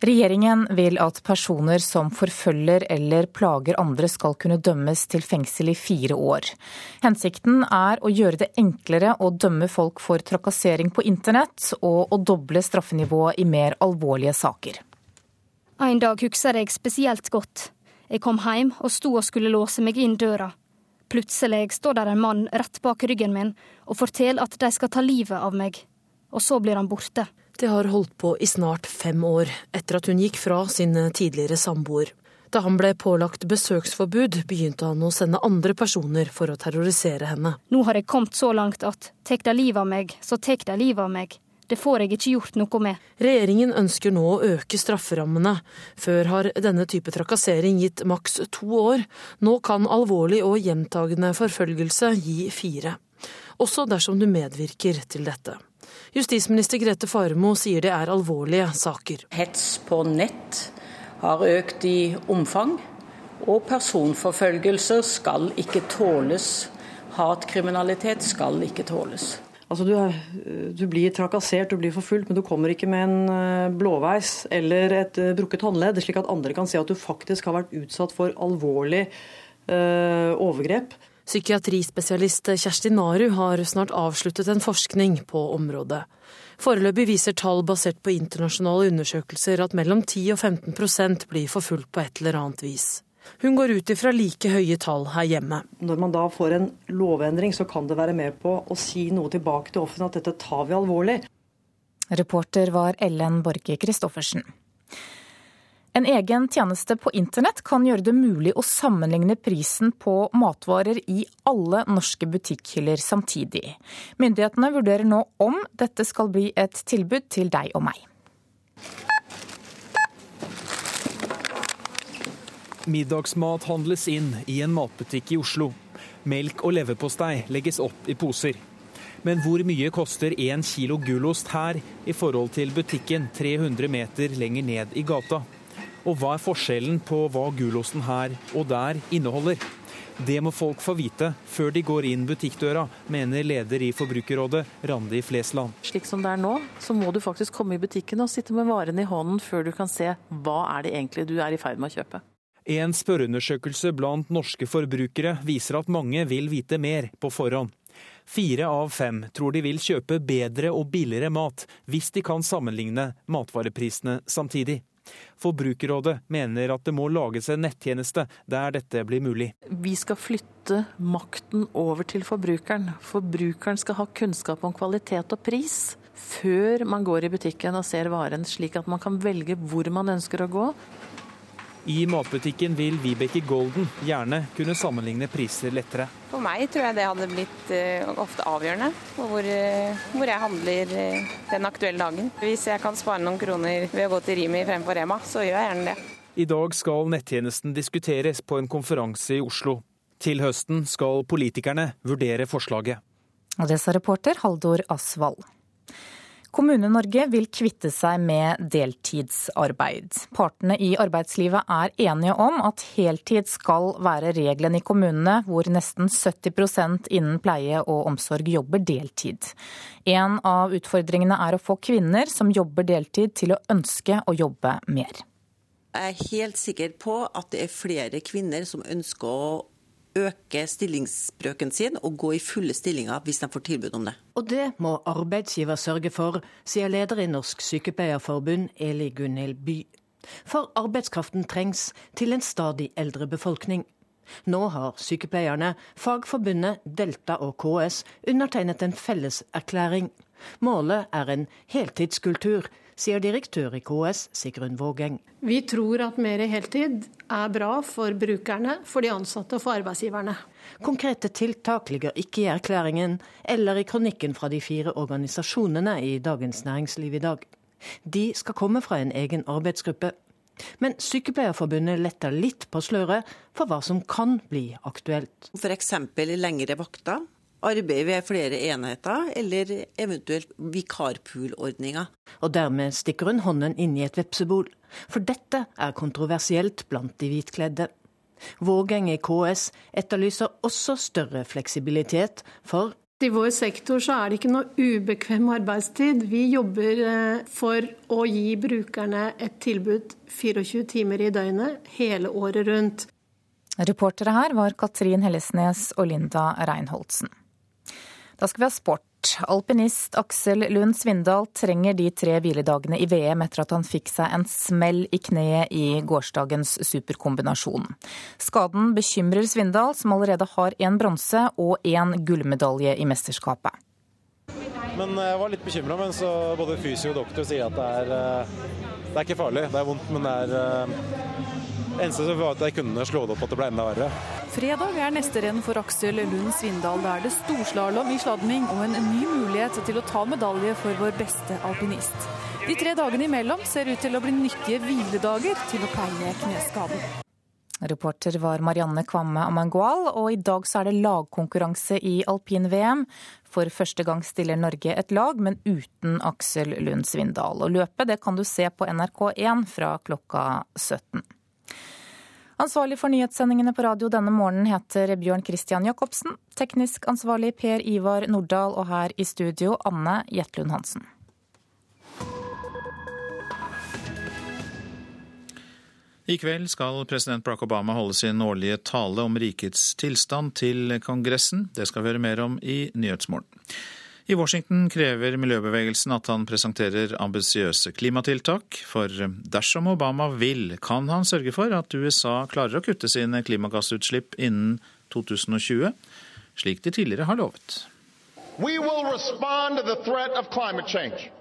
Speaker 42: Regjeringen vil at personer som forfølger eller plager andre skal kunne dømmes til fengsel i fire år. Hensikten er å gjøre det enklere å dømme folk for trakassering på internett, og å doble straffenivået i mer alvorlige saker.
Speaker 36: En dag husker jeg spesielt godt. Jeg kom hjem og sto og skulle låse meg inn døra. Plutselig står der en mann rett bak ryggen min og forteller at de skal ta livet av meg. Og så blir han borte.
Speaker 30: Det har holdt på i snart fem år, etter at hun gikk fra sin tidligere samboer. Da han ble pålagt besøksforbud, begynte han å sende andre personer for å terrorisere henne.
Speaker 36: Nå har jeg kommet så langt at tek deg livet av meg, så tek deg livet av meg. Det får jeg ikke gjort noe med.
Speaker 30: Regjeringen ønsker nå å øke strafferammene. Før har denne type trakassering gitt maks to år. Nå kan alvorlig og gjentagende forfølgelse gi fire. Også dersom du medvirker til dette. Justisminister Grete Farmo sier det er alvorlige saker.
Speaker 43: Hets på nett har økt i omfang, og personforfølgelser skal ikke tåles. Hatkriminalitet skal ikke tåles.
Speaker 33: Altså du, du, blir trakassert, du blir forfulgt, men du kommer ikke med en eh, blåveis eller et eh, brukket håndledd, slik at andre kan se at du faktisk har vært utsatt for alvorlig uh, overgrep.
Speaker 44: Psykiatrispesialist Kjersti Naru har snart avsluttet en forskning på området. Foreløpig viser tall basert på internasjonale undersøkelser at mellom 10 og 15% blir forfulgt på et eller annet vis. Hun går ut ifra like høye tall her hjemme.
Speaker 33: Når man da får en lovendring, så kan det være med på å si noe tilbake til offentligheten at dette tar vi alvorlig.
Speaker 42: Reporter var Ellen Borge Christoffersen. En egen tjeneste på internett kan gjøre det mulig å sammenligne prisen på matvarer i alle norske butikkhyller samtidig. Myndighetene vurderer nå om dette skal bli et tilbud til deg og meg.
Speaker 37: Middagsmat handles inn i en matbutikk i Oslo. Melk og leverpostei legges opp i poser. Men hvor mye koster én kilo gulost her i forhold til butikken 300 meter lenger ned i gata? Og hva er forskjellen på hva gulosten her og der inneholder? Det må folk få vite før de går inn butikkdøra, mener leder i Forbrukerrådet, Randi Flesland.
Speaker 30: Slik som det er nå, så må du faktisk komme i butikken og sitte med varene i hånden før du kan se hva er det egentlig du er i ferd med å kjøpe.
Speaker 37: En spørreundersøkelse blant norske forbrukere viser at mange vil vite mer på forhånd. Fire av fem tror de vil kjøpe bedre og billigere mat hvis de kan sammenligne matvareprisene samtidig. Forbrukerrådet mener at det må lages en nettjeneste der dette blir mulig.
Speaker 30: Vi skal flytte makten over til forbrukeren. Forbrukeren skal ha kunnskap om kvalitet og pris før man går i butikken og ser varen, slik at man kan velge hvor man ønsker å gå.
Speaker 37: I matbutikken vil Vibeke Golden gjerne kunne sammenligne priser lettere.
Speaker 45: For meg tror jeg det hadde blitt uh, ofte avgjørende hvor, uh, hvor, jeg handler uh, den aktuelle dagen. Hvis jeg kan spare noen kroner ved å gå til Rimi fremfor Rema, så gjør jeg gjerne det.
Speaker 37: I dag skal nettjenesten diskuteres på en konferanse i Oslo. Til høsten skal politikerne vurdere forslaget.
Speaker 42: Og det sa reporter Haldor Asvald. Kommune-Norge vil kvitte seg med deltidsarbeid. Partene i arbeidslivet er enige om at heltid skal være regelen i kommunene, hvor nesten 70% innen pleie og omsorg jobber deltid. En av utfordringene er å få kvinner som jobber deltid til å ønske å jobbe mer.
Speaker 4: Jeg er helt sikker på at det er flere kvinner som ønsker å øke stillingsbrøken sin og gå i fulle stillinger hvis de får tilbud om det.
Speaker 5: Og det må arbeidsgiver sørge for, sier leder i Norsk Sykepleierforbund Eli Gunhild By. For arbeidskraften trengs til en stadig eldre befolkning. Nå har sykepleierne, Fagforbundet, Delta og KS undertegnet en felleserklæring. Målet er en heltidskultur sier direktør i KS Sigrun Vågeng.
Speaker 6: Vi tror at mer heltid er bra for brukerne, for de ansatte og for arbeidsgiverne.
Speaker 5: Konkrete tiltak ligger ikke i erklæringen eller i kronikken fra de fire organisasjonene i Dagens Næringsliv i dag. De skal komme fra en egen arbeidsgruppe. Men Sykepleierforbundet letter litt på sløret for hva som kan bli aktuelt.
Speaker 4: F.eks. lengre vakter arbeid ved flere enheter, eller eventuelt vikarpoolordninger.
Speaker 5: Og dermed stikker hun hånden inn i et vepsebol, for dette er kontroversielt blant de hvitkledde. Vågeng i KS etterlyser også større fleksibilitet, for
Speaker 6: i vår sektor så er det ikke noe ubekvem arbeidstid. Vi jobber eh, for å gi brukerne et tilbud 24 timer i døgnet hele året rundt.
Speaker 42: Reportere her var Katrin Hellesnes og Linda Reinholdsen. Da skal vi ha sport. Alpinist Aksel Lund Svindal trenger de tre hviledagene i VM etter at han fikk seg en smell i kneet i gårsdagens superkombinasjon. Skaden bekymrer Svindal, som allerede har én bronse og én gullmedalje i mesterskapet.
Speaker 46: Men jeg var litt bekymra, men så både fysio og doktor sier at det er, eh, det er ikke farlig. Det er vondt, men det er eh, Eneste som var at jeg kunne slå det opp at det ble enda verre.
Speaker 11: Fredag er neste renn for Aksel Lund Svindal. Da er det storslalåm i sladming og en ny mulighet til å ta medalje for vår beste alpinist. De tre dagene imellom ser ut til å bli nyttige hviledager til å pleie kneskaden.
Speaker 42: Reporter var Marianne Kvamme Amangual, og i dag så er det lagkonkurranse i alpin-VM. For første gang stiller Norge et lag, men uten Aksel Lund Svindal. Og løpet det kan du se på NRK1 fra klokka 17. Ansvarlig for nyhetssendingene på radio denne morgenen heter Bjørn Christian Jacobsen. Teknisk ansvarlig Per Ivar Nordahl, og her i studio Anne Jetlund Hansen.
Speaker 1: I kveld skal president Barack Obama holde sin årlige tale om rikets tilstand til Kongressen. Det skal vi høre mer om i Nyhetsmorgen. I Washington krever miljøbevegelsen at han presenterer ambisiøse klimatiltak. For dersom Obama vil, kan han sørge for at USA klarer å kutte sine klimagassutslipp innen 2020, slik de tidligere har lovet.
Speaker 47: We will respond to the threat of climate change,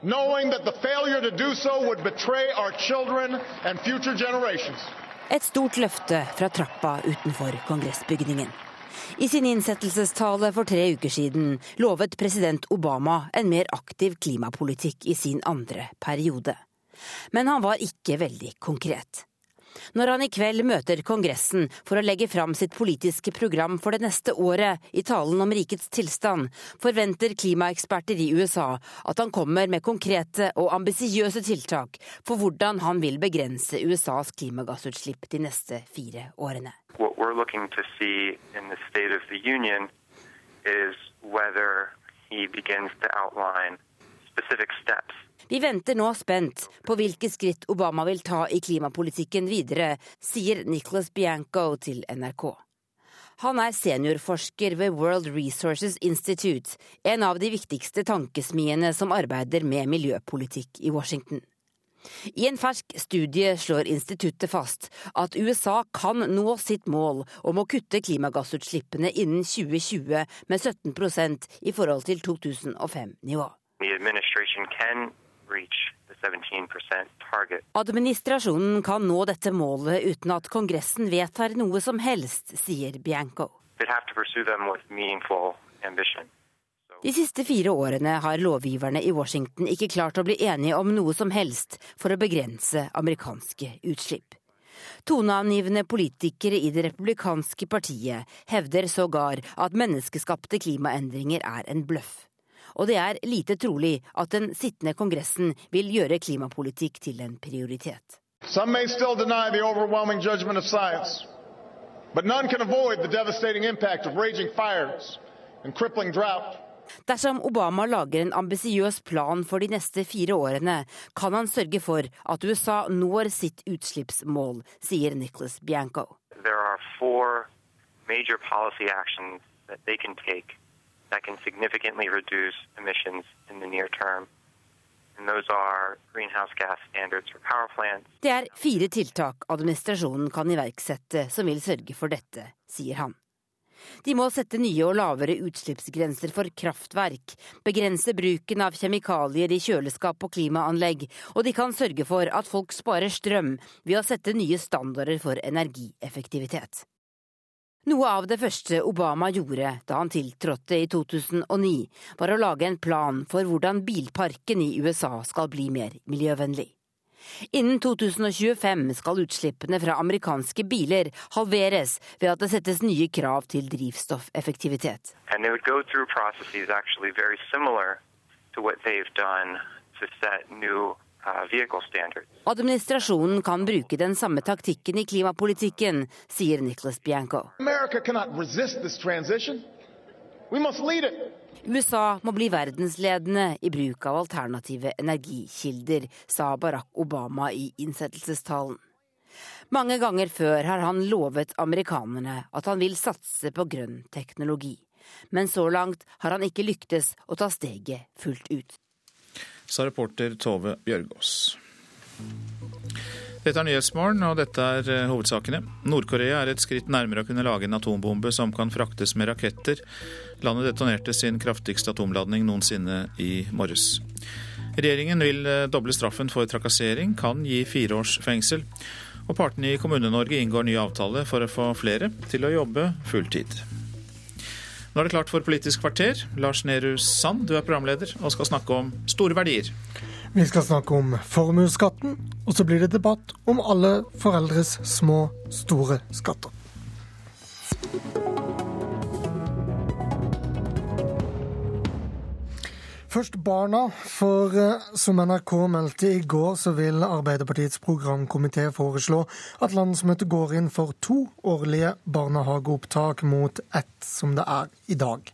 Speaker 47: knowing that the failure to do so would betray our children and future generations.
Speaker 25: Et stort løfte fra trappa utenfor kongressbygningen. I sin innsettelsestale for tre uker siden lovet president Obama en mer aktiv klimapolitikk i sin andre periode. Men han var ikke veldig konkret. Når han i kveld møter Kongressen for å legge fram sitt politiske program for det neste året i talen om rikets tilstand, forventer klimaeksperter i USA at han kommer med konkrete og ambisiøse tiltak for hvordan han vil begrense USAs klimagassutslipp de neste fire årene.
Speaker 48: What we're looking to see in the State of the Union is whether he begins to outline specific steps
Speaker 25: vi venter nå spent på hvilke skritt Obama vil ta i klimapolitikken videre, sier Nicholas Bianco til NRK. Han er seniorforsker ved World Resources Institute, en av de viktigste tankesmiene som arbeider med miljøpolitikk i Washington. I en fersk studie slår instituttet fast at USA kan nå sitt mål om å kutte klimagassutslippene innen 2020 med 17% i forhold til 2005-nivå. Administrasjonen kan nå dette målet uten at Kongressen vedtar noe som helst, sier Bianco. De siste fire årene har lovgiverne i Washington ikke klart å bli enige om noe som helst for å begrense amerikanske utslipp. Toneangivende politikere i det republikanske partiet hevder sågar at menneskeskapte klimaendringer er en bløff og det er lite trolig at den sittende kongressen vil gjøre klimapolitikk til en prioritet. Dersom Obama lager en ambisiøs plan for de neste fire årene, kan han sørge for at USA når sitt utslippsmål, sier Nicholas Bianco. There are four major policy actions that they can take that can significantly reduce emissions in the near term. Det er fire tiltak administrasjonen kan iverksette som vil sørge for dette, sier han. De må sette nye og lavere utslippsgrenser for kraftverk, begrense bruken av kjemikalier i kjøleskap og klimaanlegg, og de kan sørge for at folk sparer strøm ved å sette nye standarder for energieffektivitet. Noe av det første Obama gjorde da han tiltrådte i 2009, var å lage en plan for hvordan bilparken i USA skal bli mer miljøvennlig. Innen 2025 skal utslippene fra amerikanske biler halveres ved at det settes nye krav til drivstoffeffektivitet. To what they've done to set new Administrasjonen kan bruke den samme taktikken i klimapolitikken, sier Nicholas Bianco. USA må bli verdensledende i bruk av alternative energikilder, sa Barack Obama i innsettelsestalen. Mange ganger før har han lovet amerikanerne at han vil satse på grønn teknologi. Men så langt har han ikke lyktes å ta steget fullt ut
Speaker 1: sa reporter Tove Bjørgaas. Dette er Nyhetsmorgen, og dette er eh, hovedsakene. Nord-Korea er et skritt nærmere å kunne lage en atombombe som kan fraktes med raketter. Landet detonerte sin kraftigste atomladning noensinne i morges. Regjeringen vil eh, doble straffen for trakassering, kan gi fire års fengsel. Og partene i Kommune-Norge inngår ny avtale for å få flere til å jobbe fulltid. Nå er det klart for Politisk kvarter. Lars Nehru Sand, du er programleder og skal snakke om store verdier.
Speaker 38: Vi skal snakke om formuesskatten, og så blir det debatt om alle foreldres små, store skatter. Først barna, for eh, som NRK meldte i går, så vil Arbeiderpartiets programkomité foreslå at landsmøtet går inn for to årlige barnehageopptak mot ett som det er i dag.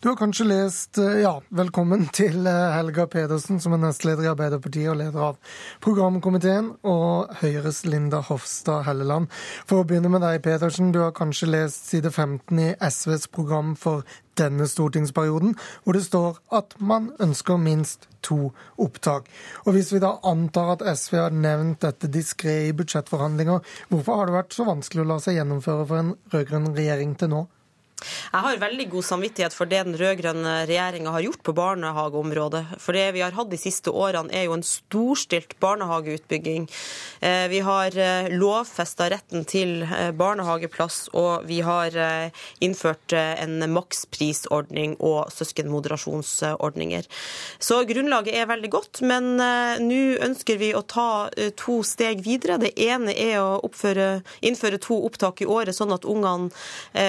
Speaker 38: Du har kanskje lest eh, Ja, velkommen til eh, Helga Pedersen, som er nestleder i Arbeiderpartiet og leder av programkomiteen, og Høyres Linda Hofstad Helleland. For å begynne med deg, Pedersen. Du har kanskje lest side 15 i SVs program for denne stortingsperioden, hvor det står at man ønsker minst to opptak. Og Hvis vi da antar at SV har nevnt dette diskré i budsjettforhandlinger, hvorfor har det vært så vanskelig å la seg gjennomføre for en rød-grønn regjering til nå?
Speaker 34: Jeg har veldig god samvittighet for det den rød-grønne regjeringa har gjort på barnehageområdet. For det vi har hatt de siste årene, er jo en storstilt barnehageutbygging. Eh, vi har eh, lovfesta retten til eh, barnehageplass, og vi har innført en maksprisordning og søskenmoderasjonsordninger. Så grunnlaget er veldig godt, men nå ønsker vi å ta to steg videre. Det ene er å oppføre, innføre to opptak i året, sånn at ungene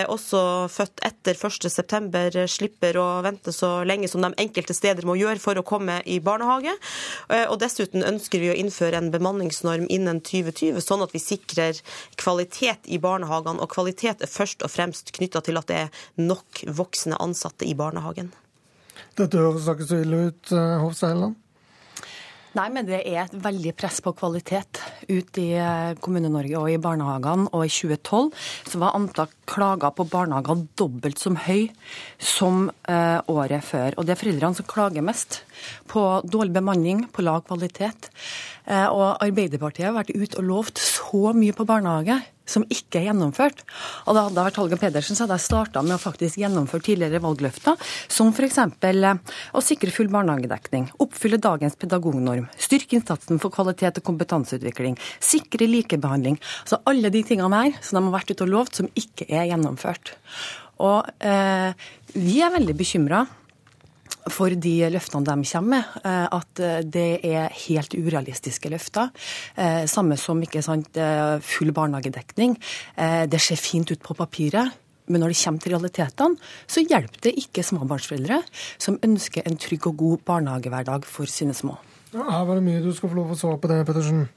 Speaker 34: også født etter 1.9 slipper å vente så lenge som de enkelte steder må gjøre for å komme i barnehage. Eh, og Dessuten ønsker vi å innføre en bemanningsnorm innen 2020, sånn at vi sikrer kvalitet i barnehagene. Og kvalitet er først og fremst knytta til at det er nok voksne ansatte i barnehagen.
Speaker 38: Dette høres ikke så ille ut, eh, Hofstad
Speaker 5: Nei, men det er et veldig press på kvalitet ute i eh, Kommune-Norge og i barnehagene. Og i 2012 så var antall klager på barnehager dobbelt som høy som eh, året før. Og det er foreldrene som klager mest på dårlig bemanning, på lav kvalitet. Eh, og Arbeiderpartiet har vært ute og lovt så mye på barnehage som ikke er gjennomført. Og da hadde jeg vært Holger Pedersen, så hadde jeg starta med å faktisk gjennomføre tidligere valgløfter, som f.eks. Eh, å sikre full barnehagedekning, oppfylle dagens pedagognorm, styrke innsatsen for kvalitet og kompetanseutvikling, sikre likebehandling. Så alle de tingene her som de har vært ute og lovt, som ikke er gjennomført. Og eh, vi er veldig bekymra for de løftene de kommer med, eh, at det er helt urealistiske løfter. Eh, samme som ikke sant, eh, full barnehagedekning. Det ser fint ut på papiret. Men når det kommer til realitetene, så hjelper det ikke småbarnsforeldre som ønsker en trygg og god barnehagehverdag for sine små.
Speaker 38: Her var det mye du skal få lov å svare på det, Pettersen.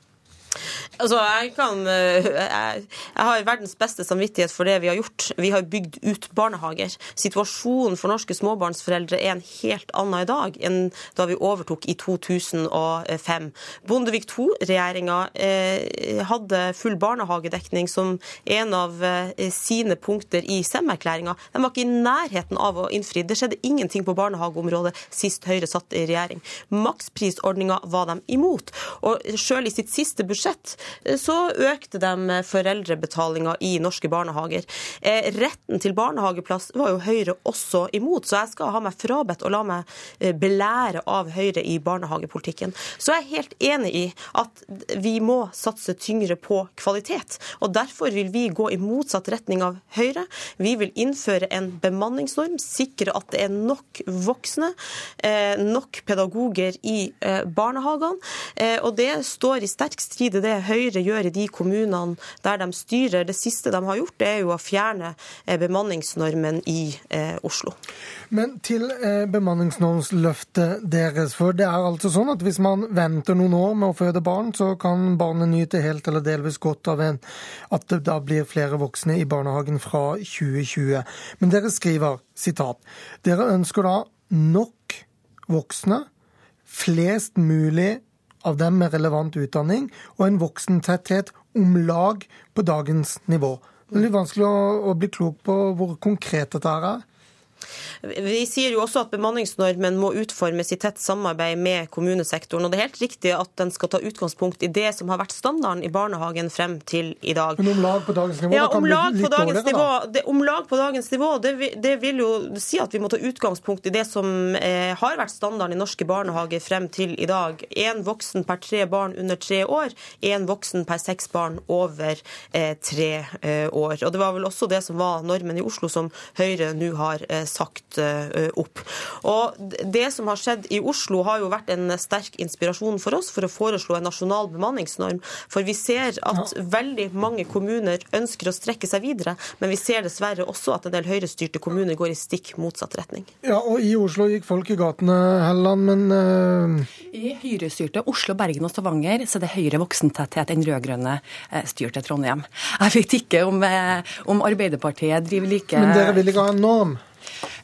Speaker 34: Altså, jeg, kan, eh, jeg, har verdens beste samvittighet for det vi har gjort. Vi har bygd ut barnehager. Situasjonen for norske småbarnsforeldre er en helt annen i dag enn da vi overtok i 2005. Bondevik II-regjeringa eh, hadde full barnehagedekning som en av eh, sine punkter i Sem-erklæringa. De var ikke i nærheten av å innfri. Det skjedde ingenting på barnehageområdet sist Høyre satt i regjering. Maksprisordninga var de imot. Og selv i sitt siste budsjett Eh, så økte de foreldrebetalinga i norske barnehager. Eh, retten til barnehageplass var jo Høyre også imot, så jeg skal ha meg frabedt og la meg eh, belære av Høyre i barnehagepolitikken. Så jeg er helt enig i at vi må satse tyngre på kvalitet. og Derfor vil vi gå i motsatt retning av Høyre. Vi vil innføre en bemanningsnorm, sikre at det er nok voksne, nok pedagoger i barnehagene. Og det står i sterk strid i det Høyre gjør i de kommunene der de styrer. Det siste de har gjort, det er jo å fjerne eh, bemanningsnormen i eh, Oslo.
Speaker 38: Men til eh, bemanningsnormsløftet deres. For det er altså sånn at hvis man venter noen år med å føde barn, så kan barnet nyte helt eller delvis godt av en, at det da blir flere voksne i barnehagen fra 2020. Men dere skriver, sitat, dere ønsker da nok voksne, flest mulig av dem med relevant utdanning, og en voksentetthet om lag på dagens nivå. Det er litt vanskelig å, å bli klok på hvor konkret dette er.
Speaker 34: Vi sier jo også at bemanningsnormen må utformes i tett samarbeid med kommunesektoren. og Det er helt riktig at den skal ta utgangspunkt i det som har vært standarden i barnehagen frem til i dag.
Speaker 38: Men om lag på dagens nivå?
Speaker 34: Ja, om lag på dagens nivå, det, om lag på dagens nivå, det, det, vil jo si at vi må ta utgangspunkt i det som eh, har vært standarden i norske barnehager frem til i dag. Én voksen per tre barn under tre år, én voksen per seks barn over eh, tre eh, år. Og Det var vel også det som var normen i Oslo, som Høyre nå har eh, sagt opp. Og Det som har skjedd i Oslo, har jo vært en sterk inspirasjon for oss for å foreslå en nasjonal bemanningsnorm. For vi ser at veldig mange kommuner ønsker å strekke seg videre, men vi ser dessverre også at en del høyrestyrte kommuner går i stikk motsatt retning.
Speaker 38: Ja, og I Oslo gikk folk i gatene, Helleland, men uh...
Speaker 5: I høyrestyrte Oslo, Bergen og Stavanger så er det høyere voksentetthet enn rød-grønne eh, styrte Trondheim. Jeg vet ikke om, eh, om Arbeiderpartiet driver like
Speaker 38: Men dere vil ikke ha en norm?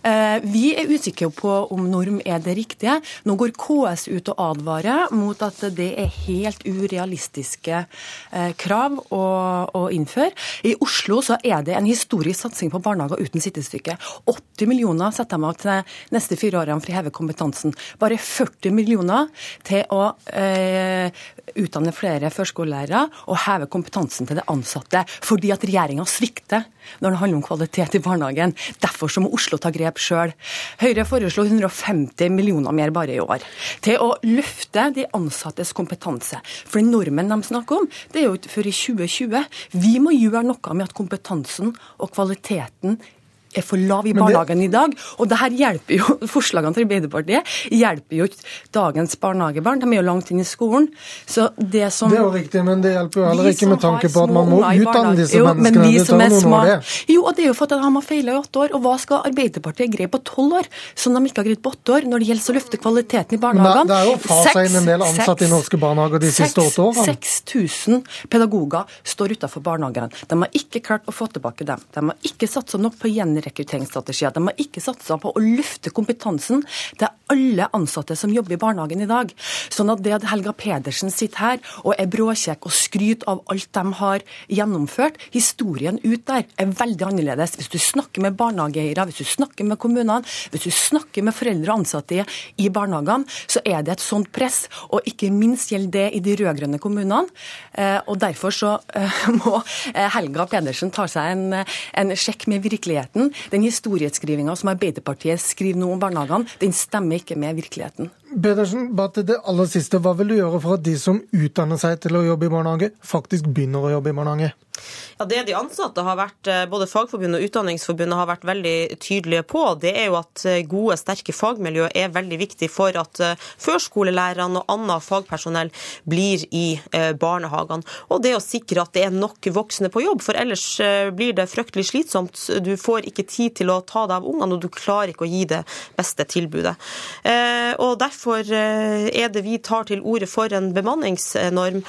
Speaker 5: Eh, vi er usikre på om norm er det riktige. Nå går KS ut og advarer mot at det er helt urealistiske eh, krav å, å innføre. I Oslo så er det en historisk satsing på barnehager uten sittestykke. 80 millioner setter de av til neste fire årene for å heve kompetansen. Bare 40 millioner til å eh, utdanne flere førskolelærere og heve kompetansen til de ansatte. Fordi at regjeringa svikter når det handler om kvalitet i barnehagen. Derfor så må Oslo ta grep sjøl. Høyre foreslo 150 millioner mer bare i år til å løfte de ansattes kompetanse. For den normen de snakker om, det er jo ikke før i 2020. Vi må gjøre noe med at kompetansen og kvaliteten er for lav i barnehagen i dag. Og det her hjelper jo, Forslagene til Arbeiderpartiet hjelper jo ikke dagens barnehagebarn. De er jo langt inn i skolen. Så det som
Speaker 38: Det er jo riktig, men det hjelper jo heller ikke med tanke på at man må utdanne disse jo, menneskene.
Speaker 5: det tar noen år, det. Jo, og det er jo for at de har feila i åtte år. Og hva skal Arbeiderpartiet greie på tolv år, som de ikke har greid på åtte år, når det gjelder å løfte kvaliteten i barnehagene?
Speaker 38: Det er jo fasa inn en del ansatte i norske barnehager de siste åtte årene.
Speaker 5: 6000 pedagoger står utenfor barnehagene. De har ikke klart å få tilbake dem. De har ikke satsa nok på gjenreisning rekrutteringsstrategier. De har ikke satsa på å løfte kompetansen til alle ansatte som jobber i barnehagen i dag. Sånn at det at Helga Pedersen sitter her og er bråkjekk og skryter av alt de har gjennomført, historien ut der er veldig annerledes. Hvis du snakker med barnehageeiere, hvis du snakker med kommunene, hvis du snakker med foreldre og ansatte i barnehagene, så er det et sånt press. Og ikke minst gjelder det i de rød-grønne kommunene. Eh, og derfor så eh, må eh, Helga Pedersen ta seg en, en sjekk med virkeligheten. Den historieskrivinga som Arbeiderpartiet skriver nå om barnehagene, den stemmer ikke med virkeligheten.
Speaker 38: Pedersen, bare til det aller siste. Hva vil du gjøre for at de som utdanner seg til å jobbe i barnehage, faktisk begynner å jobbe i barnehage?
Speaker 34: Ja, Det de ansatte har vært, eh, både Fagforbundet og Utdanningsforbundet har vært veldig tydelige på, det er jo at eh, gode, sterke fagmiljø er veldig viktig for at eh, førskolelærerne og annet fagpersonell blir i barnehagene. Og det å sikre at det er nok voksne på jobb, for ellers blir det fryktelig slitsomt. Du får ikke tid til å ta deg av ungene, og du klarer ikke å gi det beste tilbudet. Og Derfor Derfor eh, er det vi tar til orde for en bemanningsnorm.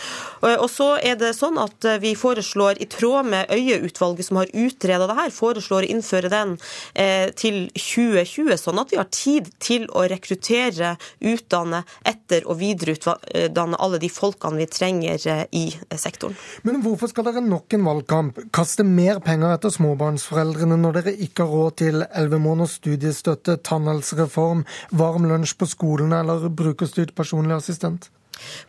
Speaker 34: Og så er det sånn at eh, vi foreslår, i tråd med Øie-utvalget som har utreda det her, foreslår å innføre den eh, til 2020, sånn at vi har tid til å rekruttere, utdanne, etter- og videreutdanne alle de folkene vi trenger i sektoren.
Speaker 38: Men hvorfor skal dere nok en valgkamp kaste mer penger etter småbarnsforeldrene når dere ikke har råd til elleve måneders studiestøtte, tannhelsereform, varm lunsj på skolene eller brukerstyrt personlig assistent?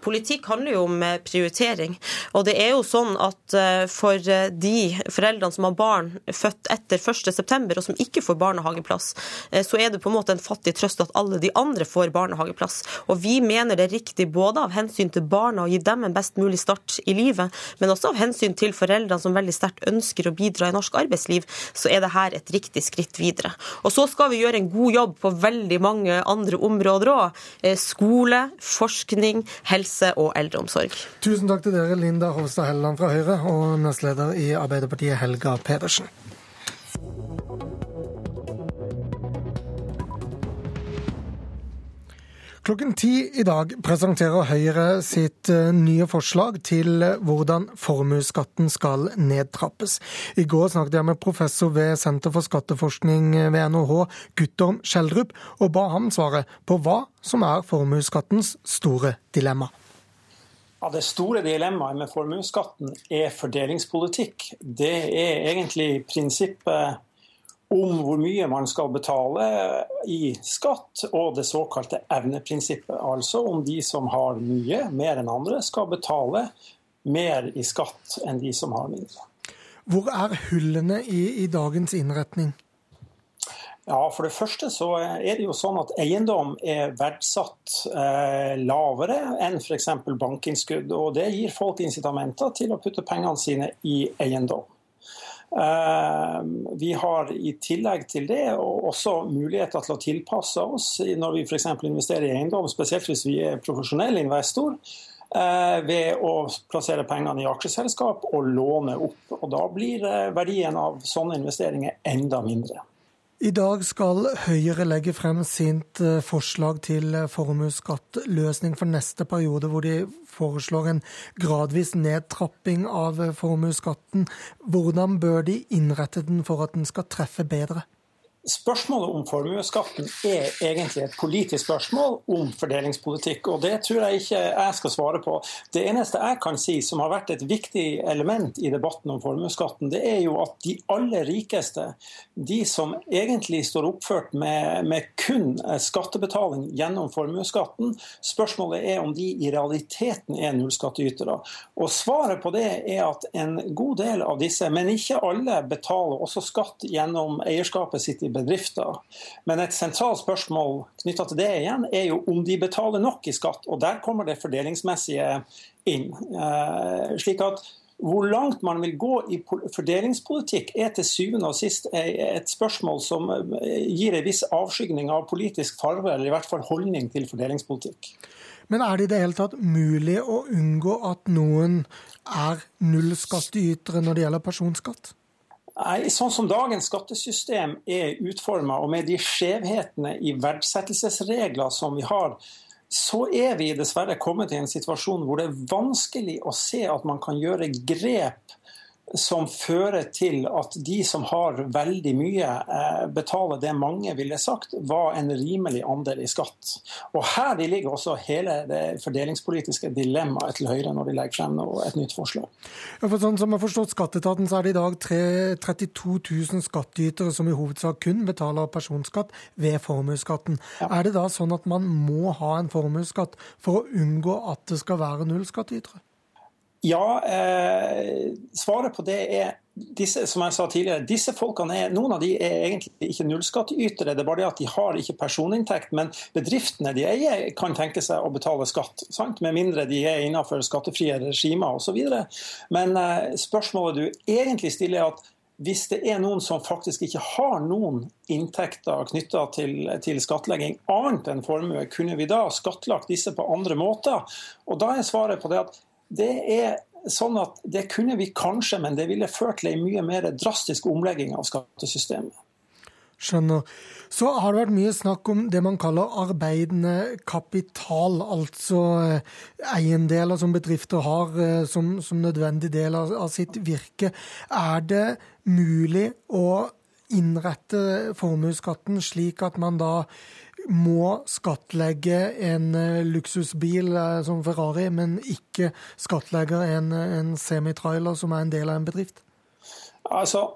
Speaker 34: Politikk handler jo om eh, prioritering. Og det er jo sånn at eh, for eh, de foreldrene som har barn født etter 1.9, og som ikke får barnehageplass, så er det på en måte en fattig trøst at alle de andre får barnehageplass. Og vi mener det er riktig både av hensyn til barna å gi dem en best mulig start i livet, men også av hensyn til foreldrene som veldig sterkt ønsker å bidra i norsk arbeidsliv, så er det her et riktig skritt videre. Og så skal vi gjøre en god jobb på veldig mange andre områder òg. Skole, forskning, helse og eldreomsorg.
Speaker 38: Tusen takk til dere, Linda Hofstad Helleland fra Høyre og nestleder i Arbeiderpartiet, Helga Pedersen. Klokken ti i dag presenterer Høyre sitt eh, nye forslag til eh, hvordan formuesskatten skal nedtrappes. I går snakket jeg med professor ved Senter for skatteforskning ved NHH, Guttorm Skjeldrup, og ba ham svare på hva som er formuesskattens store dilemma.
Speaker 40: Ja, det store dilemmaet med formuesskatten er fordelingspolitikk. Det er egentlig prinsippet om hvor mye man skal betale i skatt, og det såkalte evneprinsippet. Altså om de som har mye, mer enn andre, skal betale mer i skatt enn de som har mindre.
Speaker 38: Hvor er hullene i, i dagens innretning?
Speaker 40: Ja, For det første så er det jo sånn at eiendom er verdsatt eh, lavere enn f.eks. bankinnskudd. og Det gir folk incitamenter til å putte pengene sine i eiendom. Eh, vi har i tillegg til det også muligheter til å tilpasse oss når vi f.eks. investerer i eiendom, spesielt hvis vi er profesjonell investor, eh, ved å plassere pengene i aksjeselskap og låne opp. Og Da blir eh, verdien av sånne investeringer enda mindre.
Speaker 38: I dag skal Høyre legge frem sitt eh, forslag til eh, formuesskattløsning for neste periode, hvor de foreslår en gradvis nedtrapping av eh, formuesskatten. Hvordan bør de innrette den for at den skal treffe bedre?
Speaker 40: Spørsmålet om formuesskatten er egentlig et politisk spørsmål om fordelingspolitikk. og Det tror jeg ikke jeg skal svare på. Det eneste jeg kan si som har vært et viktig element i debatten om formuesskatten, det er jo at de aller rikeste, de som egentlig står oppført med, med kun skattebetaling gjennom formuesskatten, spørsmålet er om de i realiteten er nullskattytere. Og Svaret på det er at en god del av disse, men ikke alle, betaler også skatt gjennom eierskapet sitt i bedrifter. Men et sentralt spørsmål knytta til det igjen, er jo om de betaler nok i skatt. Og der kommer det fordelingsmessige inn. Eh, slik at hvor langt man vil gå i fordelingspolitikk er til syvende og sist et spørsmål som eh, gir en viss avskygning av politisk farve, eller i hvert fall holdning til fordelingspolitikk.
Speaker 38: Men er det i det hele tatt mulig å unngå at noen er nullskattytere når det gjelder personskatt?
Speaker 40: Sånn som dagens skattesystem er utforma, og med de skjevhetene i verdsettelsesregler som vi har, så er vi dessverre kommet i en situasjon hvor det er vanskelig å se at man kan gjøre grep som fører til at de som har veldig mye, eh, betaler det mange ville sagt var en rimelig andel i skatt. Og Her ligger også hele det fordelingspolitiske dilemmaet til Høyre når de legger frem et nytt forslag.
Speaker 38: Ja, for sånn som jeg har forstått Skatteetaten, så er det i dag 32 000 skattytere som i hovedsak kun betaler personskatt ved formuesskatten. Ja. Er det da sånn at man må ha en formuesskatt for å unngå at det skal være nullskattytere?
Speaker 40: Ja, eh, svaret på det er disse, som jeg sa tidligere, disse folkene er, Noen av de er egentlig ikke nullskattytere, det er bare det at de har ikke personinntekt. Men bedriftene de eier, kan tenke seg å betale skatt, sant? med mindre de er innenfor skattefrie regimer osv. Men eh, spørsmålet du egentlig stiller, er at hvis det er noen som faktisk ikke har noen inntekter knytta til, til, skattlegging annet enn formue, kunne vi da skattlagt disse på andre måter? Og Da er svaret på det at det er sånn at det kunne vi kanskje, men det ville ført til en mye mer drastisk omlegging av skattesystemet.
Speaker 38: Skjønner. Så har det vært mye snakk om det man kaller arbeidende kapital, altså eh, eiendeler som bedrifter har eh, som, som nødvendig del av, av sitt virke. Er det mulig å innrette formuesskatten slik at man da må skattlegge en eh, luksusbil eh, som Ferrari, men ikke skattlegge en, en semitrailer som er en del av en bedrift?
Speaker 40: Altså,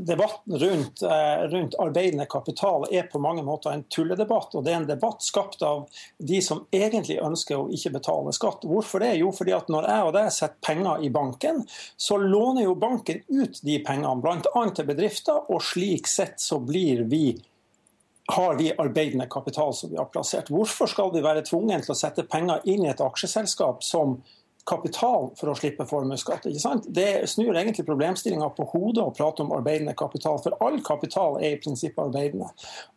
Speaker 40: Debatten rundt, eh, rundt, arbeidende kapital er på mange måter en tulledebatt. og Det er en debatt skapt av de som egentlig ønsker å ikke betale skatt. Hvorfor det? Jo, fordi at når jeg og deg setter penger i banken, så låner jo banken ut de pengene, bl.a. til bedrifter, og slik sett så blir vi har vi arbeidende kapital som vi har plassert. Hvorfor skal vi være tvunget til å sette penger inn i et aksjeselskap som kapital for å slippe formuesskatt? Det snur egentlig problemstillinga på hodet å prate om arbeidende kapital, for all kapital er i prinsippet arbeidende.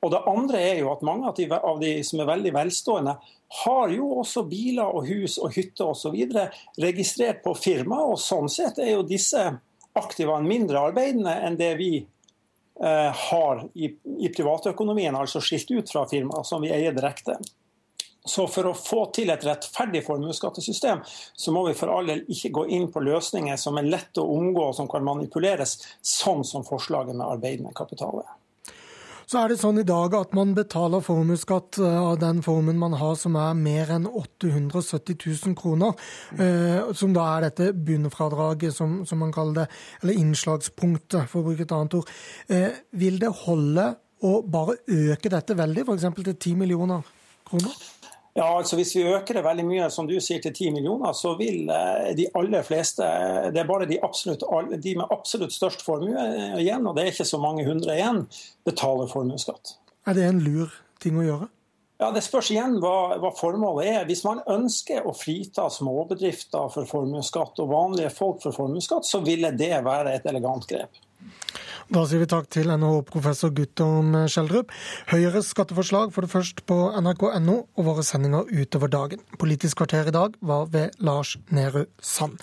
Speaker 40: Og Det andre er jo at mange av de, av de som er veldig velstående, har jo også biler og hus og hytter osv. registrert på firma, og sånn sett er jo disse aktivene mindre arbeidende enn det vi har i, i privatøkonomien, altså skilt ut fra firmaer som vi eier direkte. Så for å få til et rettferdig formuesskattesystem, så må vi for all del ikke gå inn på løsninger som er lette å omgå og som kan manipuleres, sånn som forslaget med arbeidende kapital er.
Speaker 38: Så er det sånn i dag at man betaler formuesskatt eh, av den formen man har som er mer enn 870 000 kroner. Eh, som da er dette bunnfradraget, som, som, man kaller det, eller innslagspunktet, for å bruke et annet ord. Eh, vil det holde å bare øke dette veldig, f.eks. til 10 millioner kroner?
Speaker 40: Ja, altså Hvis vi øker det veldig mye, som du sier, til 10 millioner, så vil eh, de aller fleste Det er bare de, absolutt, de med absolutt størst formue igjen, og det er ikke så mange hundre igjen, betaler formuesskatt.
Speaker 38: Er det en lur ting å gjøre?
Speaker 40: Ja, Det spørs igjen hva, hva, formålet er. Hvis man ønsker å frita småbedrifter for formuesskatt og vanlige folk for formuesskatt, så ville det være et elegant grep.
Speaker 38: Da sier vi takk til NHO-professor Guttorm Skjeldrup. Høyres skatteforslag får du først på nrk.no og våre sendinger utover dagen. Politisk kvarter i dag var ved Lars Nehru Sand.